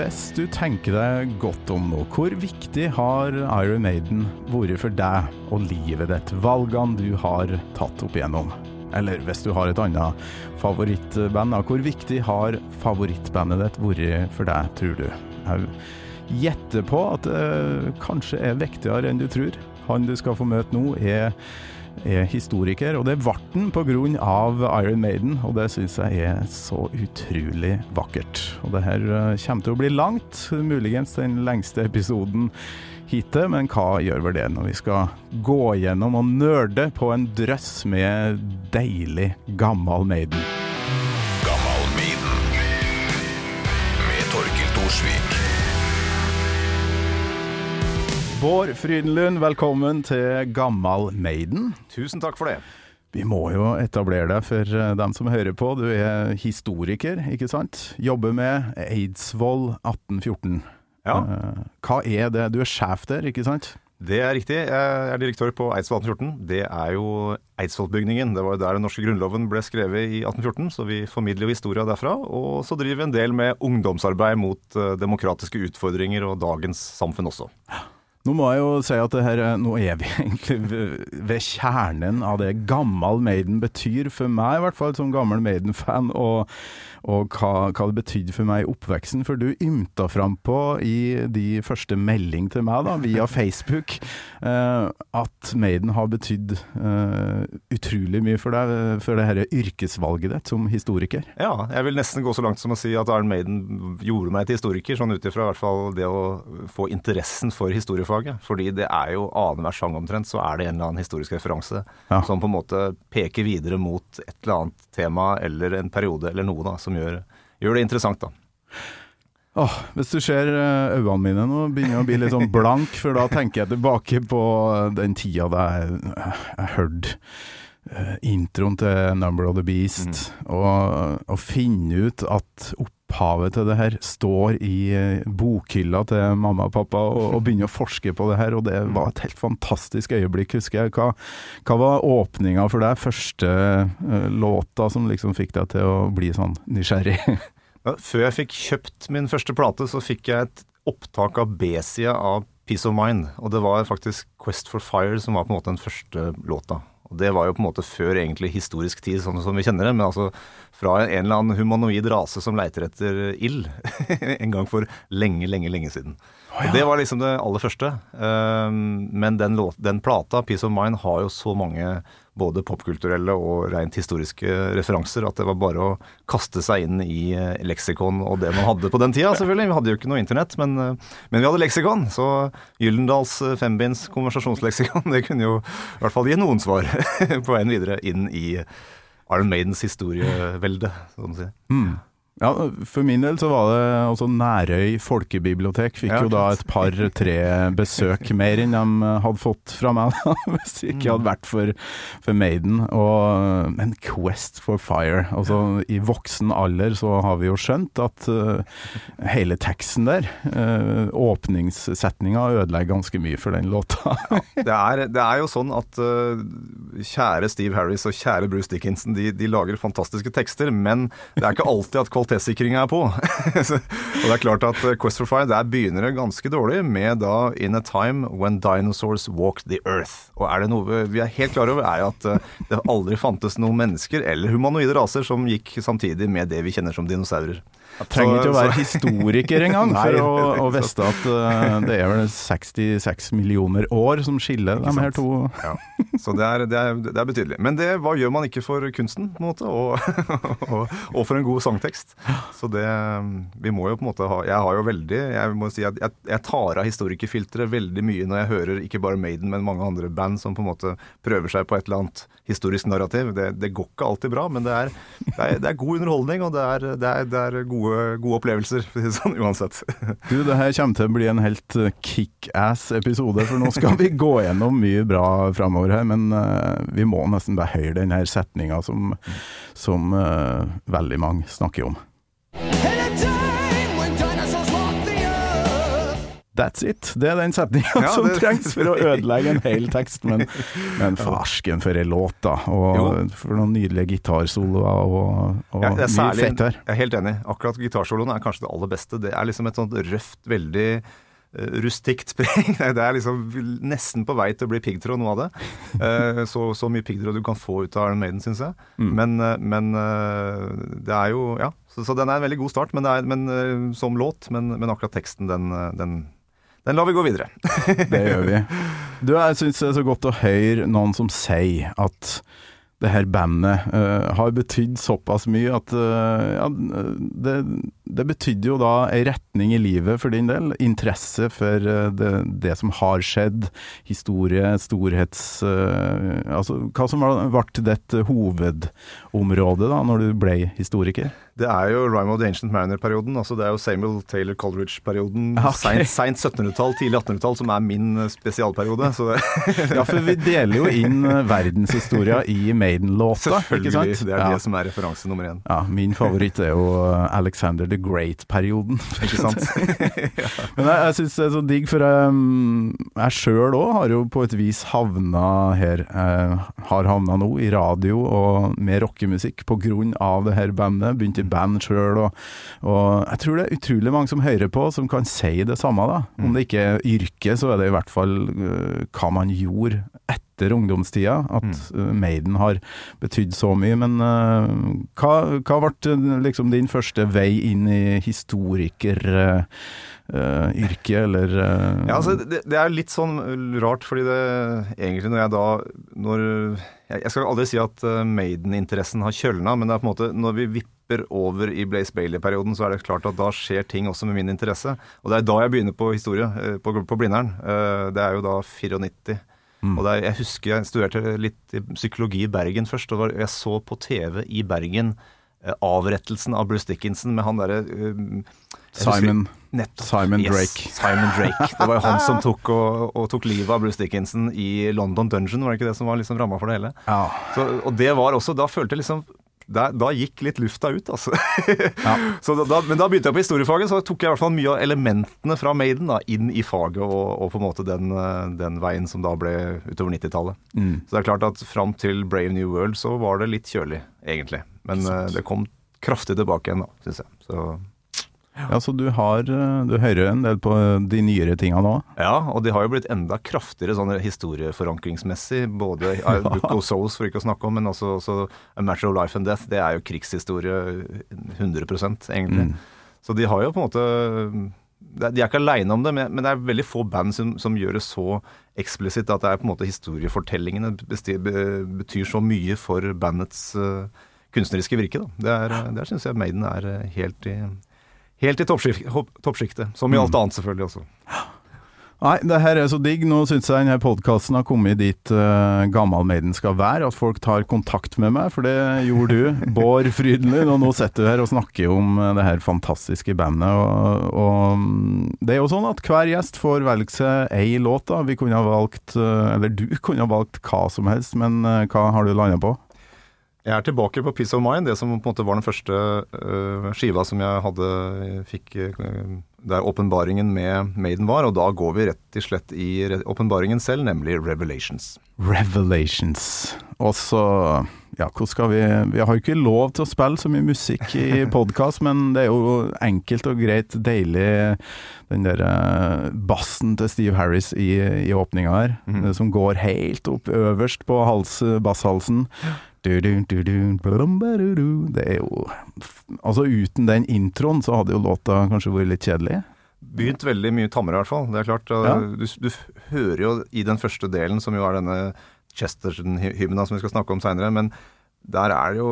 Hvis du tenker deg godt om nå, hvor viktig har Iron Maiden vært for deg og livet ditt, valgene du har tatt opp igjennom? Eller hvis du har et annet favorittband, hvor viktig har favorittbandet ditt vært for deg, tror du? Jeg gjetter på at det kanskje er viktigere enn du tror. Han du skal få møte nå, er er historiker, og det ble han pga. Iron Maiden, og det syns jeg er så utrolig vakkert. Og det her eh, kommer til å bli langt, muligens den lengste episoden hittil, men hva gjør vel det når vi skal gå gjennom og nerde på en drøss med deilig gammel Maiden? Bård Frydenlund, velkommen til Gammal Maiden. Tusen takk for det. Vi må jo etablere deg for eh, dem som hører på. Du er historiker, ikke sant? Jobber med Eidsvoll 1814. Ja. Eh, Hva er det? Du er sjef der, ikke sant? Det er riktig. Jeg er direktør på Eidsvoll 1814. Det er jo Eidsvollbygningen. Det var jo der den norske grunnloven ble skrevet i 1814, så vi formidler jo historia derfra. Og så driver vi en del med ungdomsarbeid mot eh, demokratiske utfordringer og dagens samfunn også. Nå må jeg jo si at det her, nå er vi egentlig ved kjernen av det gammal Maiden betyr for meg, i hvert fall som gammel Maiden-fan, og, og hva, hva det betydde for meg i oppveksten. For du ymta frampå i de første melding til meg da, via Facebook eh, at Maiden har betydd eh, utrolig mye for deg, for det her yrkesvalget ditt som historiker. Ja, jeg vil nesten gå så langt som å si at Arne Maiden gjorde meg til historiker, sånn ut ifra i hvert fall det å få interessen for historiefaget. Fordi det er jo annenhver sang omtrent, så er det en eller annen historisk referanse Ja. som på en måte peker videre mot et eller annet tema eller en periode eller noe da, som gjør, gjør det interessant, da. Åh, hvis du ser eh, øynene mine nå, begynner jeg å bli litt sånn blank, for da tenker jeg tilbake på den tida da jeg, jeg hørte eh, introen til Number of the Beast, og, og finne ut at opphavet til det her står i eh, bokhylla til mamma og pappa, og, og begynner å forske på det her, og det var et helt fantastisk øyeblikk, husker jeg. Hva, hva var åpninga for deg, første uh, låta som liksom fikk deg til å bli sånn nysgjerrig? Før jeg fikk kjøpt min første plate, så fikk jeg et opptak av B-sida av Peace of Mind. Og det var faktisk Quest for Fire som var på en måte den første låta. Og det var jo på en måte før egentlig historisk tid, sånn som vi kjenner det. Men altså fra en eller annen humanoid rase som leiter etter ild. en gang for lenge, lenge, lenge siden. Og Det var liksom det aller første. Um, men den, låt, den plata, Peace of Mind, har jo så mange både popkulturelle og rent historiske referanser at det var bare å kaste seg inn i eh, leksikon og det man hadde på den tida, selvfølgelig. Vi hadde jo ikke noe internett, men, eh, men vi hadde leksikon. Så Gyllendals eh, fembinds konversasjonsleksikon, det kunne jo i hvert fall gi noen svar på veien videre inn i Iron Maidens historievelde, sånn å si. Mm. Ja, for min del så var det også Nærøy folkebibliotek fikk Ja, jo da et par-tre besøk mer enn de hadde fått fra meg, da, hvis det ikke hadde vært for, for Maiden. Og, men Quest for Fire, altså i voksen alder så har vi jo skjønt at uh, hele teksten der, uh, åpningssetninga, ødelegger ganske mye for den låta. Det er, det er jo sånn at uh, kjære Steve Harris og kjære Bruce Dickinson, de, de lager fantastiske tekster, men det er ikke alltid at kvalitetssikringa er på. Og det er klart at eh, Quest for Fire, der begynner det ganske dårlig med da In a time when dinosaurs walked the earth. Og er det noe vi er helt klar over, er at eh, det aldri fantes noen mennesker eller humanoide raser som gikk samtidig med det vi kjenner som dinosaurer. Trenger ikke å være Så- historiker engang for å, å vite at uh, det er vel 66 millioner år som skiller de her to. Ja, så det er, det, er, det er betydelig. Men det, hva gjør man ikke for kunsten, på en måte, og, og, og for en god sangtekst? Så det Vi må jo på en måte ha Jeg har jo veldig Jeg må si at jeg, jeg tar av historikerfilteret veldig mye når jeg hører ikke bare Maiden, men mange andre band som på en måte prøver seg på et eller annet historisk narrativ. Det, det går ikke alltid bra, men det er, det er, er god underholdning, og det er, det er, det er gode, gode opplevelser, sånn, uansett. Du, det her kommer til å bli en helt eh, kickass-episode, for nå skal vi gå gjennom mye bra framover her. Men uh, vi må nesten bare høre den her setninga som, som uh, veldig mange snakker om. That's it. Det er den setninga Ja, som det- trengs for å ødelegge en hel tekst. Men, men farsken for ei låt, da. Og Jo. for noen nydelige gitarsoloer og, og Ja, mye særlig, fett her. Jeg er helt enig. Akkurat gitarsoloen er kanskje det aller beste. Det er liksom et sånt røft, veldig eh, rustikt spreng. Det er liksom nesten på vei til å bli piggtråd, noe av det. Eh, så, så mye piggtråd du kan få ut av Iron Maiden, syns jeg. Mm. Men, eh, men det er jo Ja, så, så den er en veldig god start men det er, men, som låt. Men, men akkurat teksten, den, den, den lar vi gå videre. Det gjør vi. Du, jeg syns det er så godt å høre noen som sier at det her bandet uh, har betydd såpass mye at uh, ja, det, det betydde jo da ei retning i livet for din del. Interesse for uh, det, det som har skjedd. Historie, storhets... altså hva som ble ditt hovedområde da, når du ble historiker? Det er jo Rhyme of the Ancient Manor-perioden. altså Det er jo Samuel Taylor Coleridge-perioden. Okay. Seint seint 1700-tall, tidlig 1800-tall, som er min eh, spesialperiode. Ja, for vi deler jo inn eh, verdenshistoria i Maiden-låta, selvfølgelig. sant? Det er ja. det som er referanse nummer én. Ja, min favoritt er jo eh, Alexander the Great-perioden. Ikke sant? Men jeg, jeg syns det er så digg, for mm, jeg sjøl òg har jo på et vis havna her. Uh, har havna nå i radio og med rockemusikk av det her bandet. Begynte i band sjøl, og, og jeg tror det er utrolig mange som hører på, som kan si det samme, da. Om det ikke er yrke, så er det i hvert fall uh, hva man gjorde etter ungdomstida. At øh, Maiden har betydd så mye. Men uh, hva, hva ble liksom din første vei inn i historikeryrket, eller uh, Ja, altså, det, det er litt sånn rart, fordi det egentlig når jeg da når, jeg, skal aldri si at eh, Maiden-interessen har kjølna, men det er på en måte når vi vipper over i Blaze Bailey-perioden, så er det klart at da skjer ting også med min interesse. Og det er da jeg begynner på historie, eh, på, på Blindern. Eh, Det er jo da 94. Og det er, jeg husker jeg studerte litt psykologi i Bergen først, og var, jeg så på TV i Bergen avrettelsen av Bruce Dickinson med han derre jeg husker- Simon, Nettopp. Simon Yes, Drake. Simon Drake. Det var jo han som tok, og, og tok livet av Bruce Dickinson i London Dungeon, var det ikke det som var liksom ramma for det hele? Ja. Så, og det var også Da følte jeg liksom da, da gikk litt lufta ut, altså. så da, da, men da begynte jeg på historiefaget, så tok jeg i hvert fall mye av elementene fra Maiden da, inn i faget, og, og på en måte den, eh, den veien som da ble utover 90-tallet. Mm. Så det er klart at fram til Brave New World så var det litt kjølig, egentlig. Men eh, det kom kraftig tilbake igjen, da, syns jeg. Så ja, så du har øh, Du hører en del på de nyere tinga nå? Ja, og de har jo blitt enda kraftigere sånn historieforankringsmessig. Både ja. Book of Souls, for ikke å snakke om, men også, også A Matter of Life and Death. Det er jo krigshistorie 100 egentlig. Mm. Så de har jo på en måte De er ikke aleine om det, men det er veldig få band som, som gjør det så eksplisitt at det er på en måte historiefortellingene betyr så mye for bandets eh, kunstneriske virke. Da. Det er, Der syns jeg Maiden er eh, helt i Helt i toppsjik- toppsjiktet. Som i alt annet, selvfølgelig også. Nei, det her er så digg. Nå syns jeg denne podkasten har kommet dit uh, Gammal Maiden skal være. At folk tar kontakt med meg, for det gjorde du, Bård Frydenlund. Og nå sitter du her og snakker om eh, det her fantastiske bandet. Og, og mm, det er jo sånn at hver gjest får velge seg ei låt. da Vi kunne ha valgt, eh, eller du kunne ha valgt hva som helst, men eh, hva har du landa på? Jeg er tilbake på Peace of Mind, det som på en måte var den første uh, skiva som jeg hadde fikk uh, der åpenbaringen med Maiden var, og da går vi rett og slett i åpenbaringen selv, nemlig Revelations. Revelations. Og så Ja, hvordan skal vi Vi har jo ikke lov til å spille så mye musikk i podkast, men det er jo enkelt og greit, deilig den der eh, bassen til Steve Harris i, i åpninga her, det som går helt opp øverst på hals, basshalsen. Det er jo Altså, uten den introen så hadde jo låta kanskje vært litt kjedelig. Begynt veldig mye tammere, i hvert fall. Det er klart, øh, Ja. du, du hører jo i den første delen, som jo er denne Chesterton-hymna som vi skal snakke om seinere, men der er det jo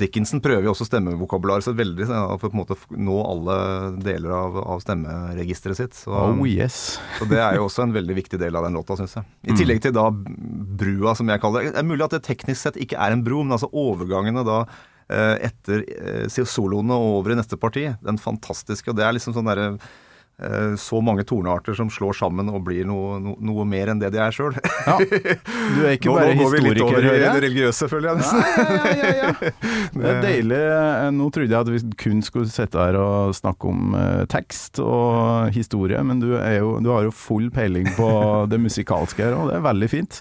Dickinson prøver jo også stemmevokabularet sitt veldig, for på en måte nå alle deler av, av stemmeregisteret sitt. Så, Oh yes. Så det er jo også en veldig viktig del av den låta, syns jeg. I tillegg til da brua, som jeg kaller det. Det er mulig at det teknisk sett ikke er en bro, men altså overgangene da eh, etter eh, soloene og over i neste parti, den fantastiske, og det er liksom sånn derre så mange tornearter som slår sammen og blir noe, no, noe mer enn det de er sjøl. Ja. Du er ikke Nå, bare nå går vi litt historiker, over i det religiøse, føler jeg nesten. Ja, ja. Det er deilig. Nå trodde jeg at vi kun skulle sitte her og snakke om eh, tekst og historie, men du, er jo, du har jo full peiling på det musikalske her, og det er veldig fint.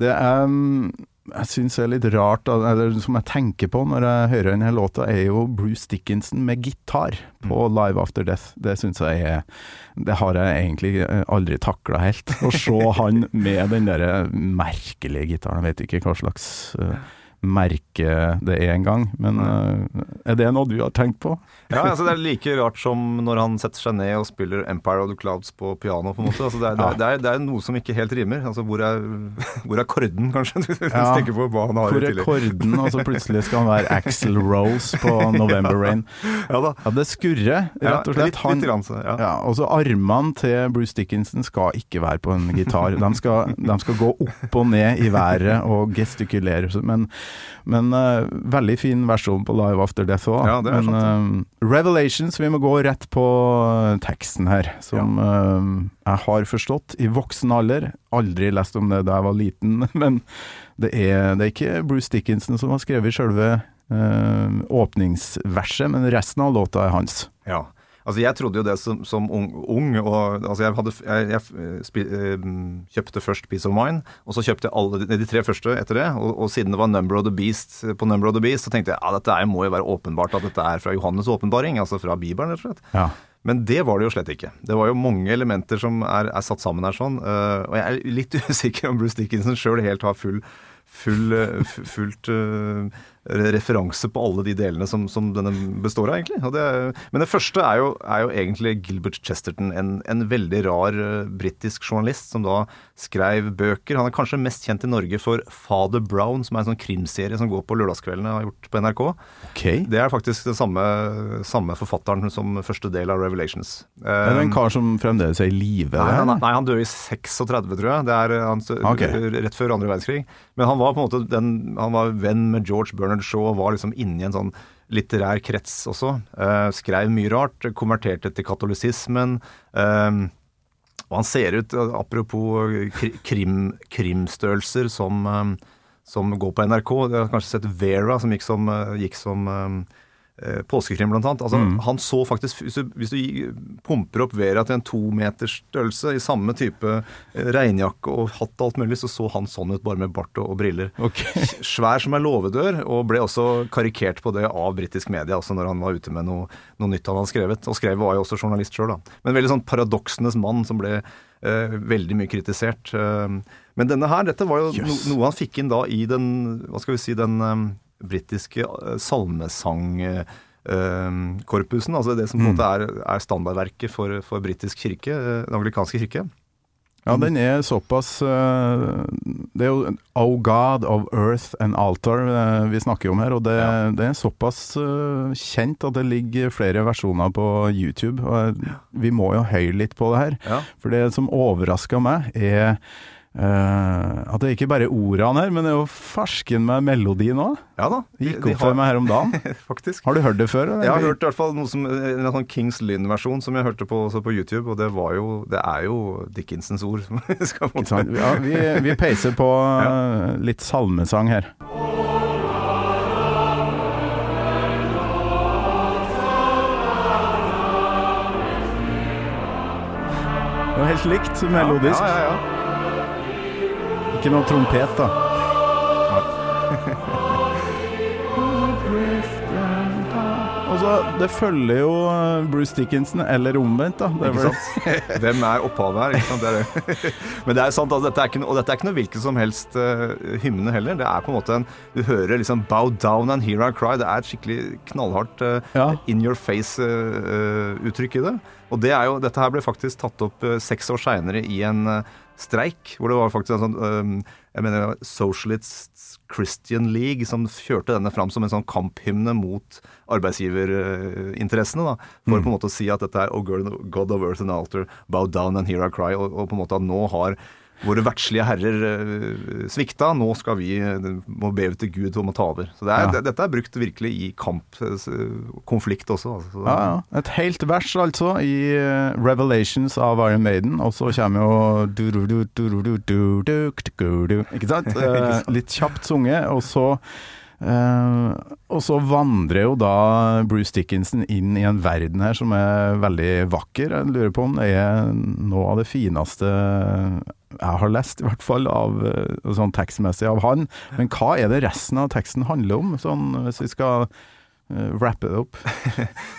Det er, mm, jeg syns er litt rart, eller som jeg tenker på når jeg hører denne låta, er jo Bruce Dickinson med gitar på Live After Death. Det syns jeg er Det har jeg egentlig eh, aldri takla helt. Å se han med den derre merkelige gitaren. Jeg vet ikke hva slags eh, merke det en gang. men eh, er det noe du har tenkt på? Ja, altså Det er like rart som når han setter seg ned og spiller 'Empire of the Clouds' på piano. på en måte. Altså det, er, er, det, er, det er noe som ikke helt rimer. Altså Hvor er, hvor er korden, kanskje? Du Ja. tenker på hva han har Hvor er korden, og så plutselig skal han være Axel Rose på November Rain. Ja da. Ja, det skurrer, rett og slett. Han, litt ja. ja, og så armene til Bruce Dickinson skal ikke være på en gitar. De skal, de skal gå opp og ned i været og gestikulere. Men, men uh, veldig fin versjon på Live After Death òg. Ja, det er men uh, Revelations, vi må gå rett på eh, teksten her, som eh, jeg har forstått i voksen alder. Aldri lest om det da jeg var liten, men det er, det er ikke Bruce Dickinson som har skrevet selve eh, åpningsverset, men resten av låta er hans. Ja. Altså Jeg trodde jo det som, som ung, ung og altså jeg, hadde, jeg, jeg spi, eh, kjøpte først Peace of Mind, og så kjøpte jeg alle de, de tre første etter det. Og, og siden det var Number of the Beast på Number of the Beast, så tenkte jeg ja, dette er, må jo være åpenbart at dette er fra Johannes' åpenbaring, altså fra Bibelen, rett og slett. Ja. Men det var det jo slett ikke. Det var jo mange elementer som er, er satt sammen her sånn. øh, og jeg er litt usikker om Bruce Dickinson sjøl helt har full, full, fullt øh, referanse på alle de delene som, som denne består av, egentlig. Det, men det første er jo, er jo egentlig Gilbert Chesterton, en, en veldig rar øh, britisk journalist som da skrev bøker. Han er kanskje mest kjent i Norge for Father Brown, som er en sånn krimserie som går på lørdagskveldene og har gjort på NRK. Okay. Det er faktisk den samme, samme forfatteren som første del av Revelations. Um, det en kar som fremdeles er i live? Nei, nei, nei, han døde i 36, tror jeg. Det er eh, han, okay. rett før andre verdenskrig. Men han var på en måte den, han var venn med George Bernard Shaw var liksom inni en sånn litterær krets også. Uh, skrev mye rart, konverterte til katolisismen. Uh, og han ser ut, eh, apropos krim, krimstørrelser som, som går på NRK. Du har kanskje sett Vera, som gikk som, gikk som påskekrim, blant annet. Altså, Han så faktisk Hvis du, hvis du pumper opp Vera til en to meters størrelse i samme type eh, regnjakke og hatt og alt mulig, så så han sånn ut, bare med bart og, og briller. Okay. Svær som en låvedør, og ble også karikert på det av britisk media, også når han var ute med noe, noe nytt han hadde skrevet. Og skrev var jo også journalist sjøl, da. Men veldig sånn paradoksenes mann som ble eh, veldig mye kritisert. Eh, men denne her, dette var jo no, noe han fikk inn da i den, hva skal vi si, den eh, britiske eh, salmesangkorpusen. altså det som på en måte er, er standardverket for, for britisk kirke, eh, den anglikanske kirke. Ja, den er såpass eh, Det er jo Oh God of Earth and Altar vi snakker om her, og det, Ja. det er såpass kjent at det ligger flere versjoner på YouTube. Og vi må jo høre litt på det her. Ja. For det som overraska meg, er eh, at det ikke bare er ordene her, men det er jo fersken med melodien òg. Ja da. De, gikk opp for meg her om dagen. Faktisk. Har du hørt det før? eller? Jeg har hørt i hvert fall noe som, en sånn Kings Lynn-versjon som jeg hørte på, på YouTube, og det var jo Det er jo Dickinsons ord. Ja, vi, vi peiser på ja. litt salmesang her. Det var helt likt melodisk. Ja, ja, ja. Ikke noe trompet, da. Og så, Det følger jo eh, Bruce Dickinson, eller omvendt, da. Det Ikke sant? Hvem er opphavet her? Ikke sant? Det er det. Men det er sant, altså, dette er ikke, og dette er ikke noe hvilken som helst uh, hymne heller. Det er på en måte en Du hører liksom 'Bow down and hear I cry'. Det er et skikkelig knallhardt uh, Ja. in your face-uttrykk i det. Og det jo, dette her ble faktisk tatt opp seks år seinere i en eh, streik, hvor det var faktisk en sånn jeg mener Socialist Christian League som kjørte denne fram som en sånn kamphymne mot arbeidsgiverinteressene. da, For på en måte å si at dette er Oh God God of Earth and Altar, bow down and hear I cry. Og, og på en måte at nå har Våre verdslige herrer svikta, nå skal vi må be til Gud om å ta over. Så det er, ja. Dette er brukt virkelig i kamp, konflikt også. Altså. Ja, ja. Et helt vers, altså, i Revelations av Iron Maiden, og så kommer jo Ikke sant? Litt kjapt sunget, og så eh, og så vandrer jo da Bruce Dickinson inn i en verden her som er veldig vakker. Jeg lurer på om det er noe av det fineste jeg har lest, i hvert fall, av, eh, sånn tekstmessig av han. Men hva er det resten av teksten handler om, sånn, hvis vi skal uh, wrappe det opp?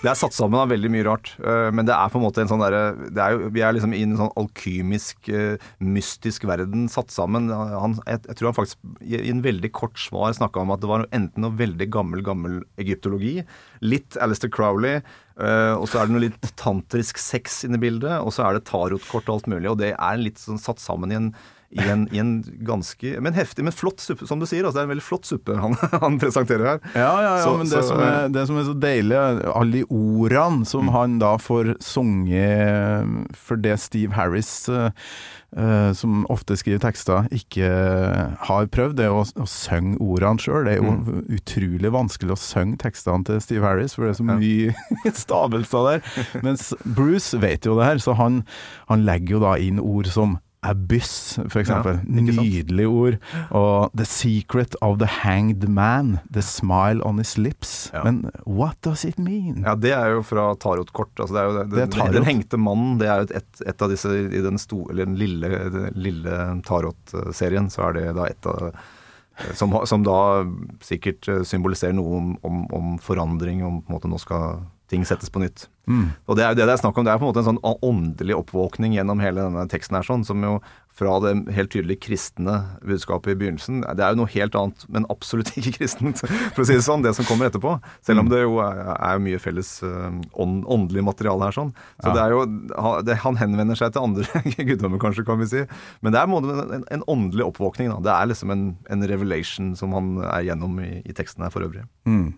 Det er satt sammen av veldig mye rart, eh, men det er på en måte en sånn derre er Vi er liksom i en sånn alkymisk, eh, mystisk verden satt sammen. Han, jeg, jeg tror han faktisk i i en veldig kort svar snakka om at det var enten noe veldig gammel, gammel egyptologi, litt Alistair Crowley, eh, og så er det noe litt tantrisk sex inne i bildet, og så er det tarotkort og alt mulig, og det er litt sånn satt sammen i en i en, i en ganske Men heftig, men flott suppe, som du sier. Altså, det er en veldig flott suppe han, han presenterer her. Ja, ja, ja, Så- men det, så, som er, det som er så deilig, alle de ordene som han da får sunget For det Steve Harris, eh, eh, som ofte skriver tekster, ikke har prøvd, det er å, å synge ordene sjøl. Det er jo utrolig vanskelig å synge tekstene til Steve Harris, for det er så Ja. mye stavelser der. Mens Bruce vet jo det her, så han, han legger jo da inn ord som Abyss, for eksempel. Ja. Nydelig ord. Og The secret of the hanged man, the smile on his lips. Ja. Men what does it mean? Ja, det er jo fra tarotkort. Altså det er jo det, Det er tarot. Den hengte mannen, det er jo et, et av disse i den, store, eller den lille, den lille tarot-serien, så er det da et av som, som da sikkert symboliserer noe om, om, om forandring, om på en måte nå skal ting settes på nytt. Mm. Og det er jo det det er snakk om. Det er på en måte en sånn åndelig oppvåkning gjennom hele denne teksten her, sånn, som jo fra det helt tydelig kristne budskapet i begynnelsen Det er jo noe helt annet, men absolutt ikke kristent, for å si det sånn, det som kommer etterpå. Selv om det jo er, er mye felles ånd, åndelig materiale her, sånn. Så Ja. det er jo det, Han henvender seg til andre guddommer, kanskje, kan vi si. Men det er en, en åndelig oppvåkning. Da. Det er liksom en, en revelation som han er gjennom i, i teksten her for øvrig. Mm.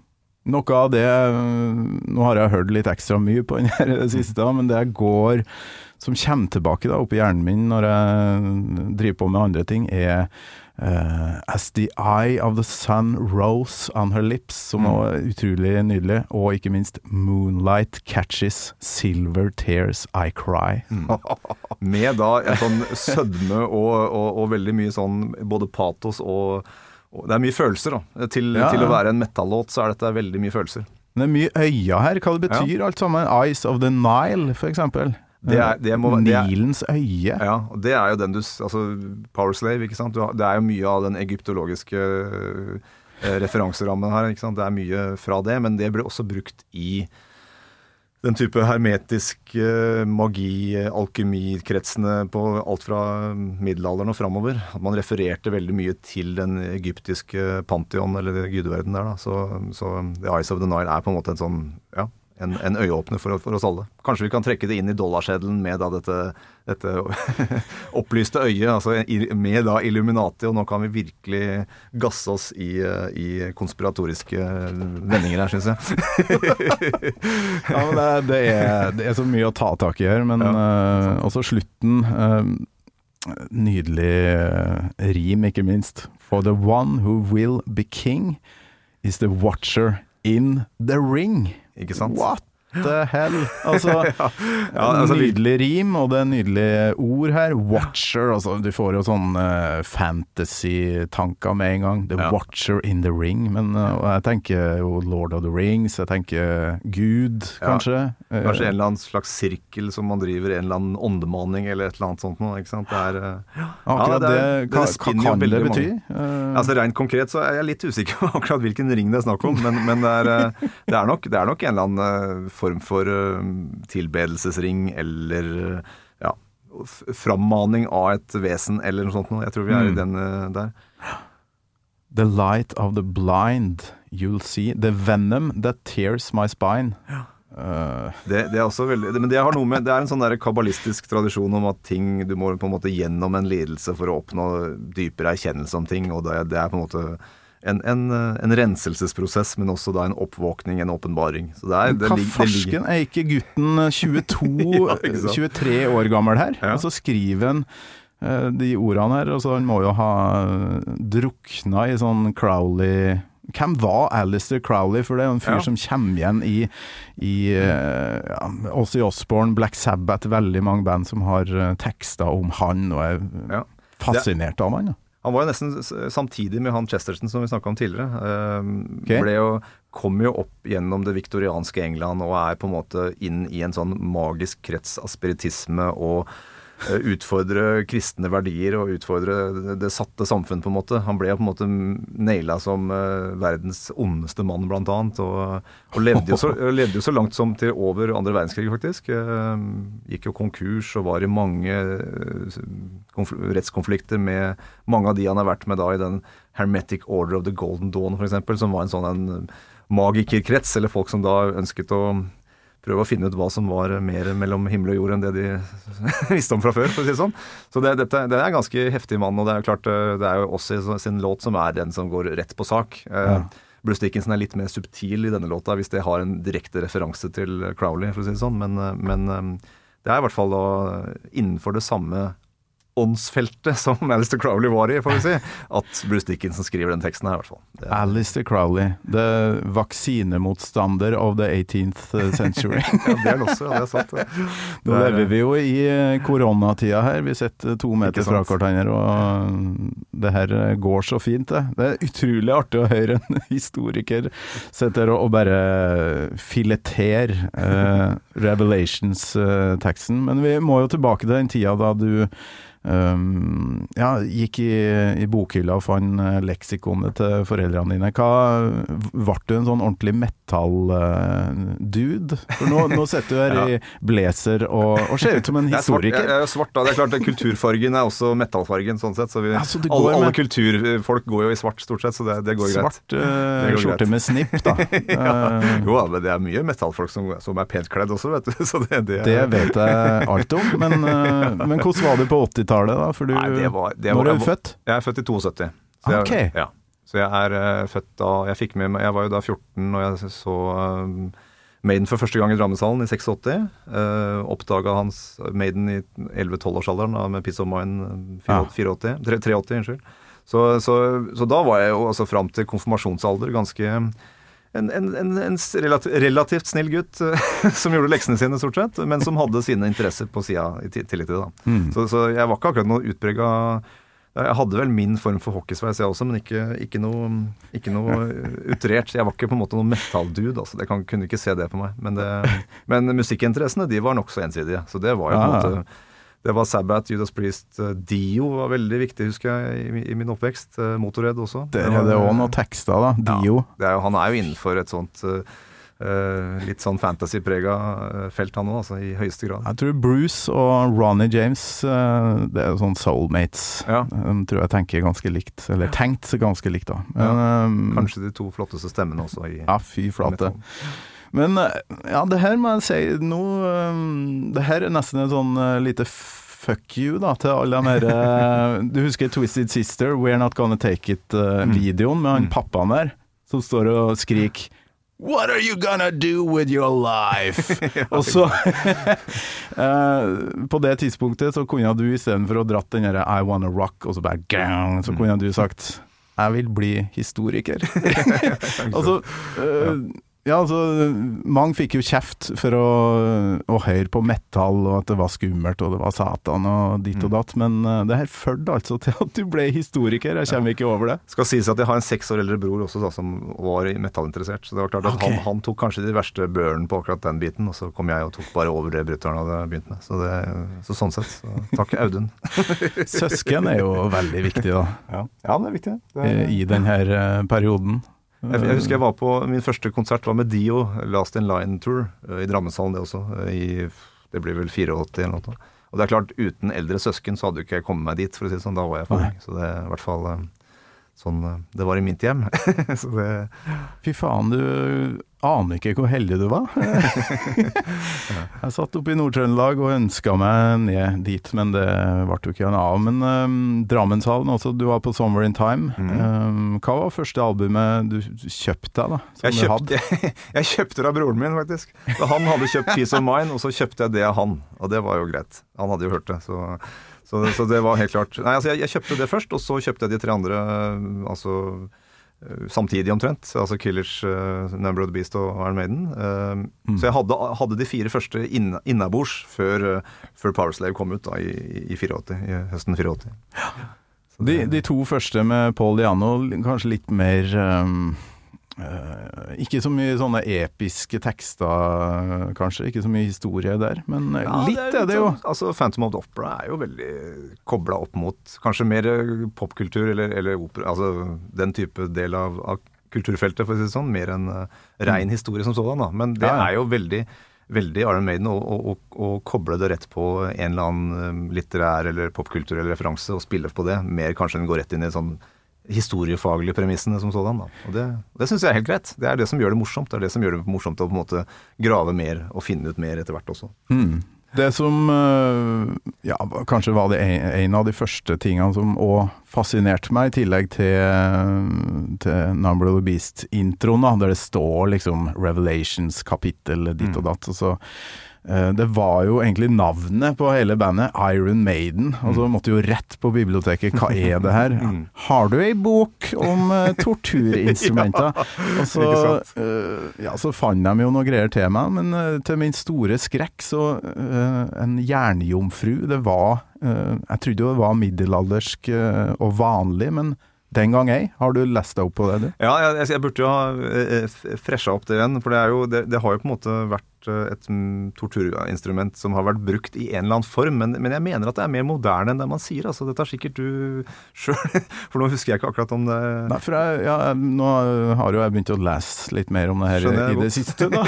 Noe av det Nå har jeg hørt litt ekstra mye på den her det siste, men det går som kommer tilbake da opp i hjernen min når jeg driver på med andre ting, er uh, As the eye of the sun rose on her lips, som Mm. er utrolig nydelig. Og ikke minst Moonlight catches silver tears I cry. Med da en sånn sødme og, og, og veldig mye sånn både patos og Det er mye følelser, da. Til, Ja, til å være en metallåt så er dette veldig mye følelser. Men det er mye øya her, hva det betyr alt sammen. Eyes of the Nile, eksempel. Det er- det må- det er- Nilens øye. Ja, og det er jo den du Altså, Power Slave, ikke sant. Det er jo mye av den egyptologiske eh, referanserammen her, ikke sant. Det er mye fra det, men det ble også brukt i den type hermetisk eh, magi, alkymikretsene alkemikretsene på alt fra middelalderen og framover. At man refererte veldig mye til den egyptiske pantheon, eller gudeverdenen der, da. Så, så The Eyes of the Nile er på en måte en sånn, ja, en, en øyeåpner for, for oss alle. Kanskje vi kan trekke det inn i dollarseddelen med da dette, dette opplyste øyet, altså med da Illuminati, og nå kan vi virkelig gasse oss i, i konspiratoriske vendinger her, syns jeg. Ja, men det, det, er, det er så mye å ta tak i her, men eh, også slutten Uh, Nydelig eh, rim, ikke minst. For the one who will be king is the watcher in the ring. Ikke sant? What the hell? Altså, Ja, altså, nydelig rim, og det er nydelige ord her. Watcher, altså du får jo sånn uh, fantasy-tanker med en gang. The Ja. Watcher in the ring. Men uh, jeg tenker jo Lord of the Rings, jeg tenker Gud, kanskje. Eh, Kanskje en eller annen slags sirkel som man driver en eller annen åndemaning eller et eller annet sånt noe. ikke sant? Det er, Akkurat Ja, det det, er- det spinner jo kan det bety? Eh, Altså Rent konkret så er jeg litt usikker på akkurat hvilken ring det er snakk om, men, men det, er, det, er nok, det er nok en eller annen eh, form for eh, tilbedelsesring eller ja, frammaning av et vesen eller noe sånt noe. Jeg tror vi er Mm. i den eh, der. The light of the blind, you'll see. The venom that tears my spine. Eh, Det, det er også veldig det, Men det har noe med Det er en sånn der kabbalistisk tradisjon om at ting Du må på en måte gjennom en lidelse for å oppnå dypere erkjennelse om ting, og det, det er på en måte en, en, eh, en renselsesprosess, men også da en oppvåkning, en åpenbaring. Hva farsken er ikke gutten 22, ja, ikke 23 år gammel her? Ja. Og så skriver han uh, de ordene her. Altså, han må jo ha drukna i sånn Crowley hvem var Alistair Crowley? For det er jo en fyr Ja. som kommer igjen i, i eh, ja, Ozzy Osbourne, Black Sabbath, veldig mange band som har tekster om han, og er Ja. fascinert av han. Ja. Han var jo nesten samtidig med han Chesterton som vi snakka om tidligere. Eh, Ok. Ble jo, kom jo opp gjennom det viktorianske England og er på en måte inn i en sånn magisk krets av spiritisme og utfordre kristne verdier og utfordre det, satte samfunn, på en måte. Han ble på en måte naila som eh, verdens ondeste mann, blant annet. Og, og levde, jo så, levde jo så langt som til over andre verdenskrig, faktisk. Eh, gikk jo konkurs og var i mange eh, rettskonflikter med mange av de han har vært med da i den Hermetic Order of the Golden Dawn, f.eks., som var en sånn en magikerkrets, eller folk som da ønsket å prøve å finne ut hva som var mer mellom himmel og jord enn det de visste om fra før, for å si det sånn. Så det, dette, det er en ganske heftig mann, og det er jo klart eh, det er jo også i sin låt som er den som går rett på sak. Eh, Ja. Bruce Dickinson er litt mer subtil i denne låta, hvis det har en direkte referanse til Crowley, for å si det sånn. Men, eh, men det er i hvert fall da innenfor det samme åndsfeltet som Alistair Crowley var i, får vi si, at Bruce Dickinson skriver den teksten her, i hvert fall. Det Alistair Crowley, the vaksinemotstander of the 18th century. ja, det er han også, ja, det er sant. det. Nå er- lever vi jo i eh, koronatida her. Vi sitter to meter fra hverandre, og det her eh, går så fint, det. Det er utrolig artig å høre en historiker sitte her og bare filetere uh, Revelations-teksten. Men vi må jo tilbake til den tida da du Um, ja, gikk i, i bokhylla og fant eh, leksikonet til foreldrene dine. Hva, ble du en sånn ordentlig metall-dude? For nå, nå setter du her i blazer og, og ser ut som en Jeg er, svart, jeg, historiker. er svart da. Det er klart, Kulturfargen er også metallfargen, sånn sett. Så vi, Ja, så du alle, med- alle kulturfolk går jo i svart, stort sett, så det, det går greit. Svart uh, skjorte greit. med snipp, da. ja. Jo, men det er mye metallfolk som, som er pent kledd også, vet du. Så det, det, det vet jeg alt om, men, uh, men hvordan var du på 80-tallet, da? For du, Nei, det var, det når er du født? Jeg er født i 72. Så jeg. Ja. Så jeg er eh, født da Jeg fikk med meg Jeg var jo da 14 og jeg så um, Maiden for første gang i Drammenshallen i 86. Uh, Oppdaga hans Maiden i 11-12-årsalderen med Piece of Mind eh, Ja. 84, 83, 83, unnskyld. Så, så, så da var jeg jo altså fram til konfirmasjonsalder ganske en, en, en, relativt, relativt snill gutt eh, som gjorde leksene sine, stort sett, men som hadde sine interesser på sida i tillegg til det. da. Mm. Så, så jeg var ikke akkurat noe utprega Jeg hadde vel min form for hockeysveis, jeg også, men ikke, ikke noe, ikke noe utrert. Jeg var ikke på en måte noen metal-dude. Altså. Jeg kan, kunne ikke se det på meg. Men, det, men musikkinteressene de var nokså ensidige. Så det var jo på en Ah. måte det var Sabbath, Judas Priest, eh, Dio var veldig viktig, husker jeg, i, i min oppvekst. Eh, Motorhead også. Der er det òg noen tekster, da. Dio. det er jo, han er jo innenfor et sånt eh, eh, litt sånn fantasy-prega eh, felt, han òg, altså, i høyeste grad. Jeg tror Bruce og Ronny James eh, Det er sånn soulmates. Ja. De tror jeg tenker ganske likt. Eller tenkt ganske likt, da. Eh, Kanskje de to flotteste stemmene også i Ja, fy flate. Men eh, ja, det her må jeg si nå eh, Det her er nesten et sånn eh, lite fuck you da, til alle de her eh, Du husker Twisted Sister, We're Not Gonna Take It-videoen med han Mm. pappaen der, som står og skriker What are you gonna do with your life? og så eh, På det tidspunktet så kunne du istedenfor å dratt den derre I wanna rock, og så bare gang, så kunne du sagt jeg vil bli historiker. altså, øh, ja, altså, mange fikk jo kjeft for å, å høre på metall, og at det var skummelt, og det var Satan og ditt og datt, men øh, det her førte altså til at du ble historiker. Jeg kommer ikke over det. Skal sies at jeg har en seks år eldre bror også da, som var metallinteressert. Så det var klart at okay. han, han tok kanskje de verste børene på akkurat den biten, og så kom jeg og tok bare over det brutter'n hadde begynt med. Så, det, så sånn sett. Så, takk, Audun. Søsken er jo veldig viktig, da, Ja, det er viktig. eh, i denne perioden. Jeg, jeg husker jeg var på Min første konsert var med Dio, Last in Line Tour, eh, i Drammenshallen det også. eh, I, det blir vel 84 eller noe. Og det er klart, uten eldre søsken så hadde jo ikke jeg kommet meg dit, for å si det sånn. Da var jeg for ung. Så det er i hvert fall eh, sånn Det var i mitt hjem. så det Fy faen, du aner ikke hvor heldig du var. jeg satt oppe i Nord-Trøndelag og ønska meg ned dit, men det ble jo ikke av. Men um, Drammenshallen også, du var på Summer in Time. Um, hva var første albumet du kjøpte deg, da? Som Jeg kjøpte, jeg kjøpte det av broren min, faktisk. Han hadde kjøpt Peace of Mine', og så kjøpte jeg det av han. Og det var jo greit. Han hadde jo hørt det. Så, Så, så det var helt klart Nei, altså jeg, jeg kjøpte det først, og så kjøpte jeg de tre andre altså samtidig omtrent. Altså Killers, uh, Number of the Beast og Iron Maiden. Uh, Mm. Så jeg hadde, hadde de fire første inn, innabords før, uh, før Powerslave kom ut da, i, i 84, i høsten 84. Ja. De, de to første med Paul Diano, kanskje litt mer um, eh, Ikke så mye sånne episke tekster, kanskje. Ikke så mye historie der. Men eh, Ja, litt er det, jo. sånn- altså Phantom of the Opera er jo veldig kobla opp mot kanskje mer eh, popkultur eller, eller opera. Altså den type del av, av kulturfeltet, for å si det sånn. Mer enn uh, rein historie som sådan. da. Men det er jo veldig veldig Iron Maiden å, å, å, koble det rett på en eller annen eh, litterær eller popkulturell referanse og spille på det, mer kanskje enn gå rett inn i sånn historiefaglige premissene som sådan. da. Og Det, det syns jeg er helt greit. Det er det som gjør det morsomt. Det er det som gjør det morsomt å på en måte grave mer og finne ut mer etter hvert også. Mm. Det som eh, ja, kanskje var det en, av de første tingene som òg fascinerte meg, i tillegg til, til Number of the Beast-introen, der det står liksom Revelations-kapittel ditt og datt. Og så, det var jo egentlig navnet på hele bandet, Iron Maiden. Og så måtte jo rett på biblioteket. Hva er det her? Har du ei bok om eh, torturinstrumenter? Og så, eh, ja, så fant de jo noe greier til meg, men eh, til min store skrekk så eh, En jernjomfru, det var eh, Jeg trodde jo det var middelaldersk eh, og vanlig, men den gang ei. Har du lest deg opp på det, du? Ja, jeg, jeg burde jo ha eh, fresha opp det igjen. For det, er jo, det, det har jo på en måte vært eh, et mm, torturinstrument som har vært brukt i en eller annen form. Men, men jeg mener at det er mer moderne enn det man sier. Altså, dette har sikkert du sjøl For nå husker jeg ikke akkurat om det Nei, for jeg, ja, nå har jo jeg begynt å lese litt mer om det her i det siste, da.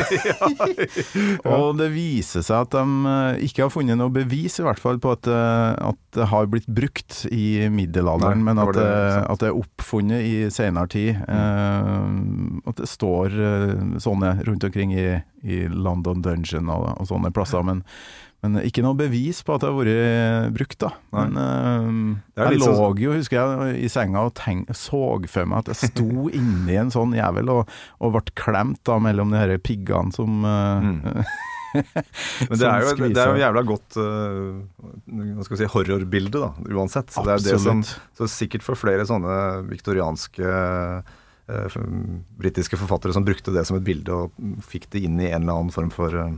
Og det viser seg at de eh, ikke har funnet noe bevis, i hvert fall, på at, eh, at det har blitt brukt i middelalderen, Nei, men at det, det, at det er oppfunnet i senere tid. Eh, at det står uh, sånne rundt omkring i, i London Dungeon og, og sånne plasser. Men, men ikke noe bevis på at det har vært brukt, da. Men uh, jeg lå sånn- jo, husker jeg, i senga og tenk, så for meg at jeg sto inni en sånn jævel og, og ble klemt da mellom de her piggene som uh, Mm. Men det er jo, det er jo jævla godt uh, si, horrorbilde, da, uansett. Så det det som, så sikkert for flere sånne viktorianske eh, britiske forfattere som brukte det som et bilde og fikk det inn i en eller annen form for eh,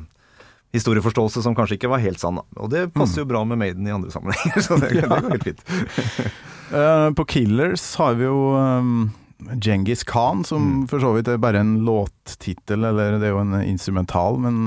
historieforståelse som kanskje ikke var helt sann. Og det passer jo bra med Maiden i andre sammenhenger, så det, det går helt fint. Eh, på Killers har vi jo um, Genghis Khan, som Mm. for så vidt er bare en låttittel, eller det er jo en instrumental, men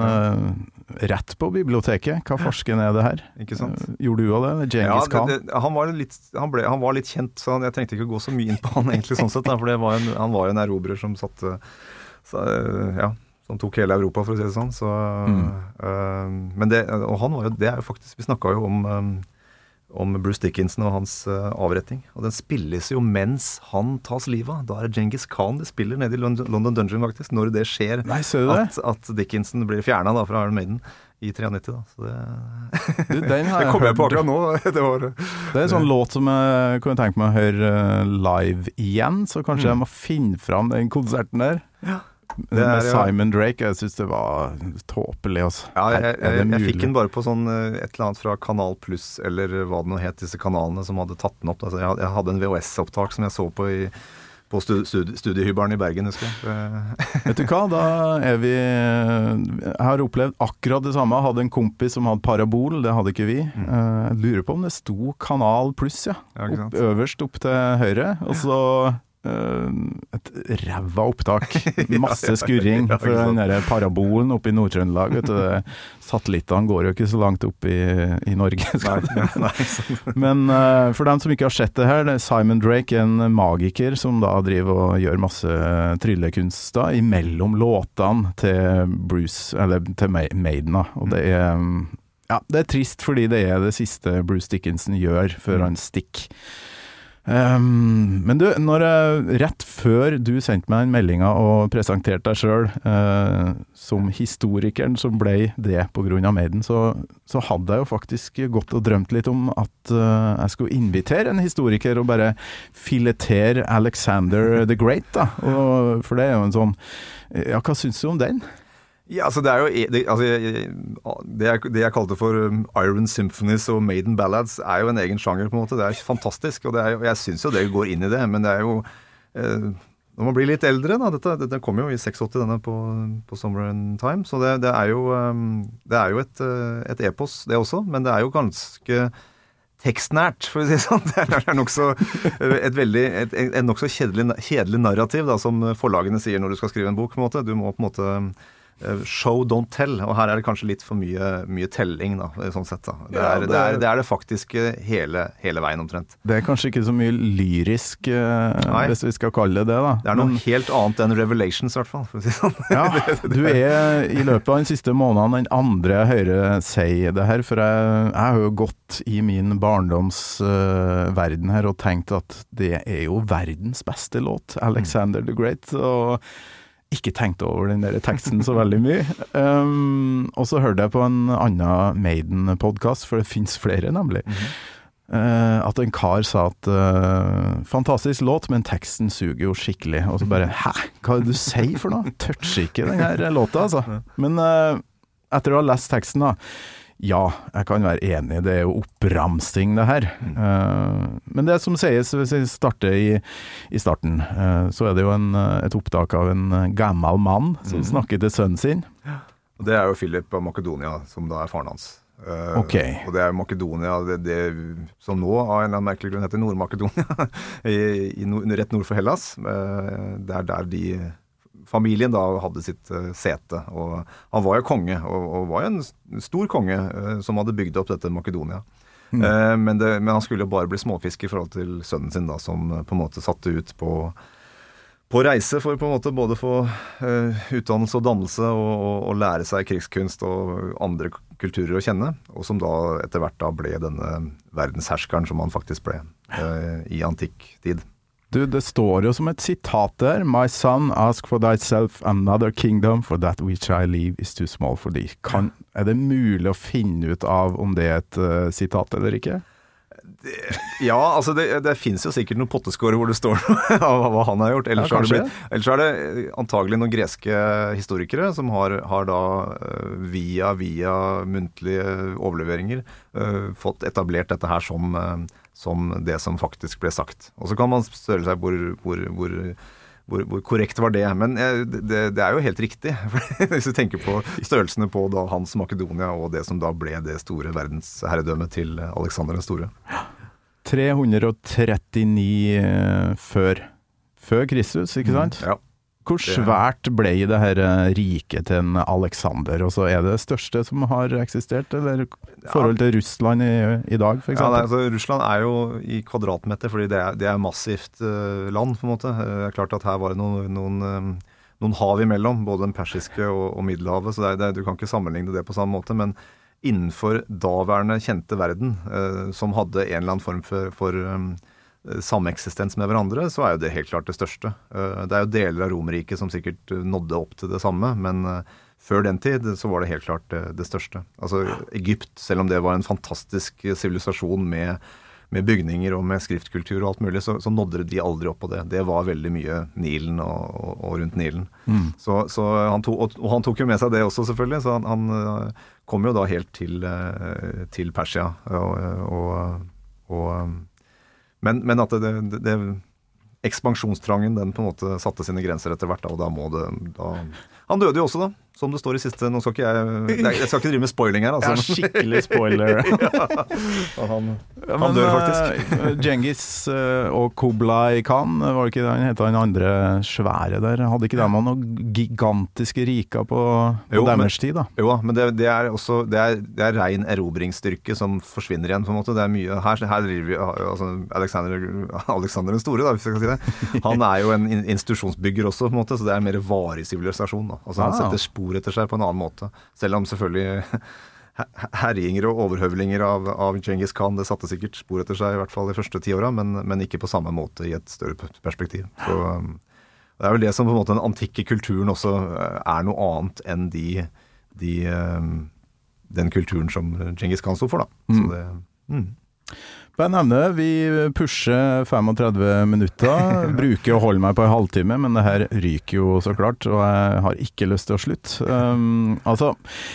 rett på biblioteket. Hva farsken er det her? Ikke sant? Eh, Gjorde du av det? Ja, det, det, han, var litt, han, ble, han var litt kjent, så han, jeg trengte ikke å gå så mye inn på han egentlig sånn sett. For det var en, han var jo en erobrer som satt så, eh, Ja, som tok hele Europa, for å si det sånn. Så, Mm. øh, men det, og han var jo Det er jo faktisk Vi snakka jo om om Bruce Dickinson og hans eh, avretting. Og den spilles jo mens han tas livet av. Da er det Genghis Khan de spiller nede i London, Dungeon, faktisk. Når det skjer Nei, det? at, at Dickinson blir fjerna fra Iron Maiden i 93. Da. Så det, Du, den har jeg kom jeg på akkurat nå. Det var Det er en sånn låt som jeg kunne tenke meg å høre eh, live igjen, så kanskje jeg må finne fram den konserten der. Mm. Det Med er, med Simon Drake. Jeg syns det var tåpelig, altså. Ja, jeg, jeg, jeg, fikk den bare på sånn eh, et eller annet fra Kanal Pluss, eller hva det nå het, disse kanalene som hadde tatt den opp. Altså, jeg, hadde- en VHS-opptak som jeg så på i på stu- studiehybelen i Bergen, husker jeg. Eh, Vet du hva, da er vi Jeg har opplevd akkurat det samme. Jeg hadde en kompis som hadde parabol, det hadde ikke vi. Eh, Jeg lurer på om det sto Kanal pluss, ja. Mm. Ja, Opp, øverst opp til høyre. Og så eh, et ræva opptak. Masse skurring for den der parabolen oppe i Nord-Trøndelag. Satellittene går jo ikke så langt opp i, i Norge. men eh, for dem som ikke har sett det her, det er Simon Drake, en magiker som da driver og gjør masse tryllekunster imellom låtene til Bruce, eller til Maiden. da. Og det er mm, ja, det er trist fordi det er det siste Bruce Dickinson gjør før han stikker. Um, men du, når rett før du sendte meg den meldinga og presenterte deg sjøl som historikeren som ble det pga. Maiden, så, så hadde jeg jo faktisk gått og drømt litt om at uh, jeg skulle invitere en historiker og bare filetere Alexander the Great, da. Og, for det er jo en sånn Ja, hva syns du om den? Ja, altså det er jo det, altså, det, jeg, det jeg kalte for um, Iron Symphonies og Maiden Ballads, er jo en egen sjanger, på en måte. Det er fantastisk, og, er, jeg syns jo det går inn i det, men det er jo eh, Når man blir litt eldre, da Dette, dette kom jo i 86, denne på, på Summer in Time, så det, det er jo, um, det er jo et, eh, et epos, det også, men det er jo ganske tekstnært, for å si det sånn. Det er nokså et veldig et, et, nokså kjedelig, kjedelig narrativ, da, som forlagene sier når du skal skrive en bok. på en måte. Du må på en måte eh, Show, don't tell. Og her er det kanskje litt for mye, mye telling, da, sånn sett. da. Det Ja, er det- det, er, det, er det faktiske hele, hele veien, omtrent. Det er kanskje ikke så mye lyrisk, eh, Nei. hvis vi skal kalle det det, da. Det er noe Men- helt annet enn Revelations, i hvert fall. For å si sånn. Ja, du er i løpet av den siste måneden den andre jeg hører si det her, for jeg, jeg har jo gått i min barndoms uh, verden her og tenkt at det er jo verdens beste låt, Alexander the Great, og ikke tenkt over den der teksten så veldig mye. Um, og så hørte jeg på en annen Maiden-podkast, for det fins flere, nemlig. Eh, at en kar sa at uh, fantastisk låt, men teksten suger jo skikkelig. Og så bare hæ, hva er det du sier for noe? Toucher ikke den her låta, altså. Men uh, etter å ha lest teksten, da. Ja, jeg kan være enig, det er jo oppramsing det her. Eh, men det som sies, hvis vi starter i, i starten, eh, så er det jo en, eh, et opptak av en gammel mann som snakker til sønnen sin. Det er jo Philip av Makedonia, som da er faren hans. Eh, Ok. Og det er Makedonia, det, det som nå av en eller annen merkelig grunn heter Nord-Makedonia, rett nord for Hellas. Det er der de familien da hadde sitt eh, sete. Og han var jo konge, og, og var jo en stor konge eh, som hadde bygd opp dette Makedonia. Mm. men, det, men han skulle jo bare bli småfisk i forhold til sønnen sin, da, som eh, på en måte satte ut på på reise for på en måte både få eh, utdannelse og dannelse og, og, og lære seg krigskunst og andre kulturer å kjenne, og som da etter hvert da ble denne verdensherskeren som han faktisk ble eh, i antikk tid. Du, det står jo som et sitat der. My son, ask for thyself another kingdom, for that which I leave is too small for thee. Kan, er det mulig å finne ut av om det er et uh, sitat eller ikke? Ja, altså det, det fins jo sikkert noen potteskårer hvor det står noe av hva han har gjort. Ellers, Ja, har, det blitt, ellers er det eh, antagelig noen greske historikere som har, har da eh, via, via muntlige overleveringer uh, fått etablert dette her som, eh, som det som faktisk ble sagt. Og så kan man spørre seg hvor, hvor, hvor hvor, korrekt var det? Men det, det er jo helt riktig. Hvis du tenker på størrelsene på da hans Makedonia og det som da ble det store verdensherredømmet til Aleksander den store. 339 eh, før, før Kristus, ikke sant? Ja. Hvor svært ble det her eh, riket til en Alexander? Og så er det det største som har eksistert, eller forhold til Russland i, i dag, f.eks.? Ja, nei, altså, Russland er jo i kvadratmeter, fordi det er, det er massivt uh, land. på en måte. Er klart at Her var det noen, noen, um, noen hav imellom, både den persiske og, og Middelhavet. så det er, det, Du kan ikke sammenligne det på samme måte. Men innenfor daværende kjente verden, uh, som hadde en eller annen form for, for eh, sameksistens med hverandre, så er jo det helt klart det største. Eh, Det er jo deler av Romerriket som sikkert eh, nådde opp til det samme, men eh, før den tid så var det helt klart det, største. Altså Egypt, selv om det var en fantastisk sivilisasjon med, med bygninger og med skriftkultur og alt mulig, så, så nådde de aldri opp på det. Det var veldig mye Nilen og, og, og rundt Nilen. Så, så han to, og, han tok jo med seg det også, selvfølgelig. Så han, han eh, kom jo da helt til, eh, til Persia. Og, og, men, men at det, det, det Ekspansjonstrangen den på en måte satte sine grenser etter hvert, da, og da må det da, Han døde jo også, da, som det står i siste Nå skal ikke jeg Jeg skal ikke drive med spoiling her, Ja, altså. skikkelig spoiler. Og han, Ja, han dør faktisk. eh, Djengis eh, og Kublai Khan, var det ikke han het, han andre svære der? Hadde ikke de noen gigantiske riker på, på Jo, deres tid, da? Jo da, men det, det er også Det er, det er rein erobringsstyrke som forsvinner igjen, på en måte. Det er mye Her, her driver vi altså Alexander, Alexander den store, da, hvis jeg kan si det. Han er jo en institusjonsbygger også, på en måte, så det er mer varig sivilisasjon. da. Altså Han Ah. setter spor etter seg på en annen måte. Selv om selvfølgelig her- herjinger og overhøvlinger av, av Genghis Khan det satte sikkert spor etter seg, i hvert fall de første ti åra, men, men ikke på samme måte i et større perspektiv. Så um, Det er vel det som på en måte den antikke kulturen også eh, er noe annet enn de, de um, den kulturen som Genghis Khan sto for, da. Så det, mm. Bare nevne vi pusher 35 minutter. Bruker å holde meg på en halvtime, men det her ryker jo så klart, og jeg har ikke lyst til å slutte. Um, altså,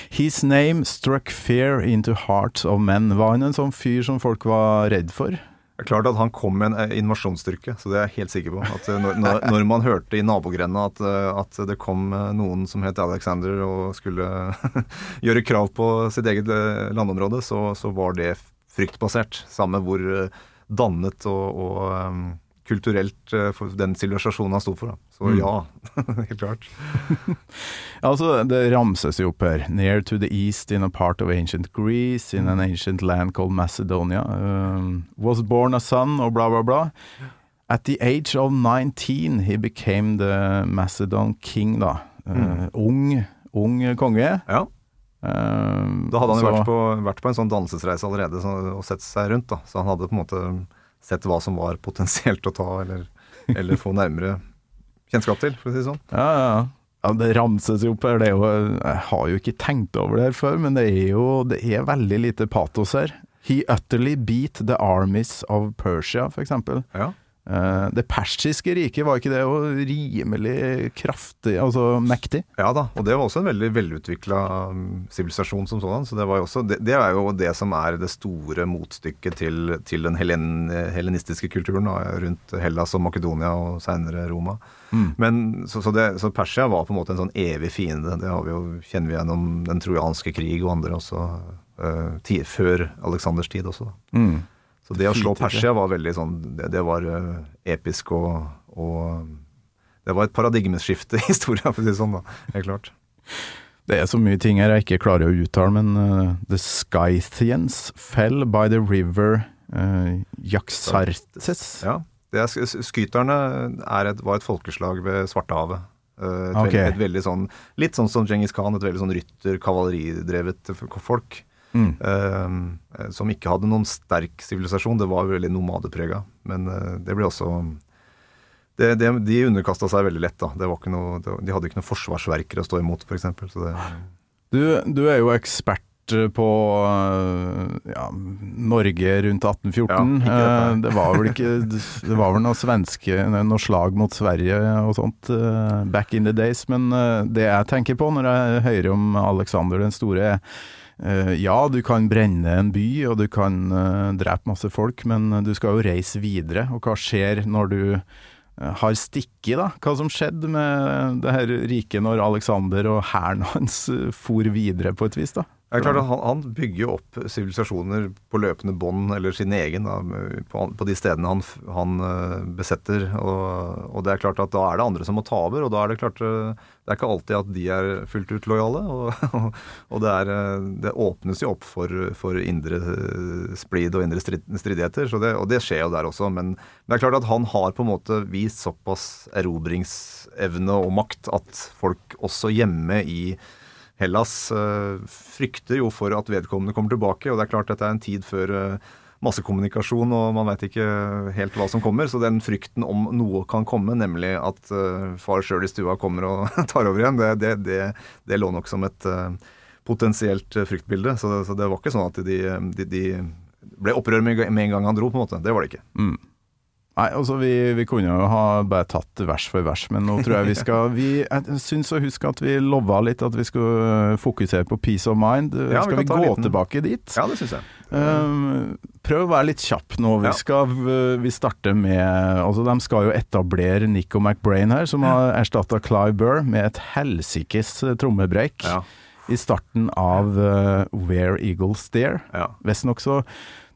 His name struck fear into hearts of men. Var han en sånn fyr som folk var redd for? Det er klart at han kom med en eh, invasjonsstyrke, så det er jeg helt sikker på. At eh, når, når, man hørte i nabogrenda at, eh, at det kom noen som het Alexander og skulle gjøre krav på sitt eget landområde, så, så var det fryktbasert. Samme hvor eh, dannet og, og eh, kulturelt eh, for den sivilisasjonen han sto for. Da. Så Mm. ja, helt klart. Altså, det ramses jo opp her. Near to the east in a part of ancient Greece, in an ancient land called Macedonia. Um, was born a son, og bla, bla, bla. At the age of 19 he became the Macedon king, da. Uh, Ung, ung konge. Ja, Da hadde han jo vært på, vært på en sånn dannelsesreise allerede så, og sett seg rundt. da. Så han hadde på en måte sett hva som var potensielt å ta, eller, eller få nærmere kjennskap til, for å si det sånn. Ja, ja. ja, det ramses jo opp her. Det er jo, jeg har jo ikke tenkt over det her før, men det er jo det er veldig lite patos her. He utterly beat the armies of Persia, for eksempel. Ja. Eh, det persiske riket, var ikke det jo rimelig kraftig, altså mektig? Ja da, og det var også en veldig velutvikla um, sivilisasjon som sådan. Så det, også, det, det er jo det som er det store motstykket til, til den helen, helenistiske kulturen da, rundt Hellas og Makedonia og seinere Roma. Men så, så, det, så Persia var på en måte en sånn evig fiende. Det har vi jo, kjenner vi gjennom den trojanske krig og andre også, uh, ti, før Aleksanders tid også. Da. Mm. Så det å slå Persia var veldig sånn Det, det var eh, episk og, og Det var et paradigmeskifte i historien, for å si det sånn, da. Helt klart. Det er så mye ting her jeg ikke klarer å uttale, men uh, The Scythians fell by the river uh, Jaksartes. Ja. Det er, skyterne er et, var et folkeslag ved Svartehavet. Uh, Et, Ok. veldig, et veldig sånn Litt sånn som Djengis Khan, et veldig sånn rytter-kavaleridrevet folk. Mm. Uh, som ikke hadde noen sterk sivilisasjon. Det var veldig nomadeprega. Men uh, det ble også det, det, De underkasta seg veldig lett, da. Det var ikke noe, det, de hadde ikke noen forsvarsverker å stå imot, f.eks. Du, du er jo ekspert på ja, Norge rundt 1814. Ja. Eh, det var vel ikke Det var vel noe svenske Noe slag mot Sverige og sånt back in the days. Men det jeg tenker på når jeg hører om Alexander den store, er ja, du kan brenne en by, og du kan eh, drepe masse folk, men du skal jo reise videre. Og hva skjer når du eh, har stikket, da? Hva som skjedde med det her riket når Alexander og hæren hans eh, for videre på et vis, da? Det er klart at han, han bygger jo opp sivilisasjoner på løpende bånd, eller sin egen, da, på, på de stedene han, han eh, besetter. Og, og det er klart at da er det andre som må ta over, og da er det klart eh, Det er ikke alltid at de er fullt ut lojale. Og, og det, er, eh, det åpnes jo opp for, for indre splid og indre strid, stridigheter, det, og det skjer jo der også. Men det er klart at han har på en måte vist såpass erobringsevne og makt at folk også hjemme i Hellas eh, frykter jo for at vedkommende kommer tilbake, og det er klart dette er en tid før eh, massekommunikasjon, og man vet ikke helt hva som kommer. Så den frykten om noe kan komme, nemlig at eh, far sjøl i stua kommer og tar over igjen, det, det, det, det lå nok som et potensielt fryktbilde. Så, så det var ikke sånn at de, de, de ble opprør med en gang han dro, på en måte. Det var det ikke. Mm. Nei, altså vi, vi kunne jo ha bare tatt vers for vers, men nå tror jeg vi skal vi, Jeg syns å huske at vi lova litt at vi skulle fokusere på peace of mind. Ja, skal vi, vi gå liten- tilbake dit? Ja, det syns jeg. Um, prøv å være litt kjapp nå. Vi, Ja. skal, vi starter med altså De skal jo etablere Nico McBrain her, som har erstatta Clive Burr med et helsikes trommebreik Ja. i starten av uh, Where Eagles Stare. Ja. Visstnok så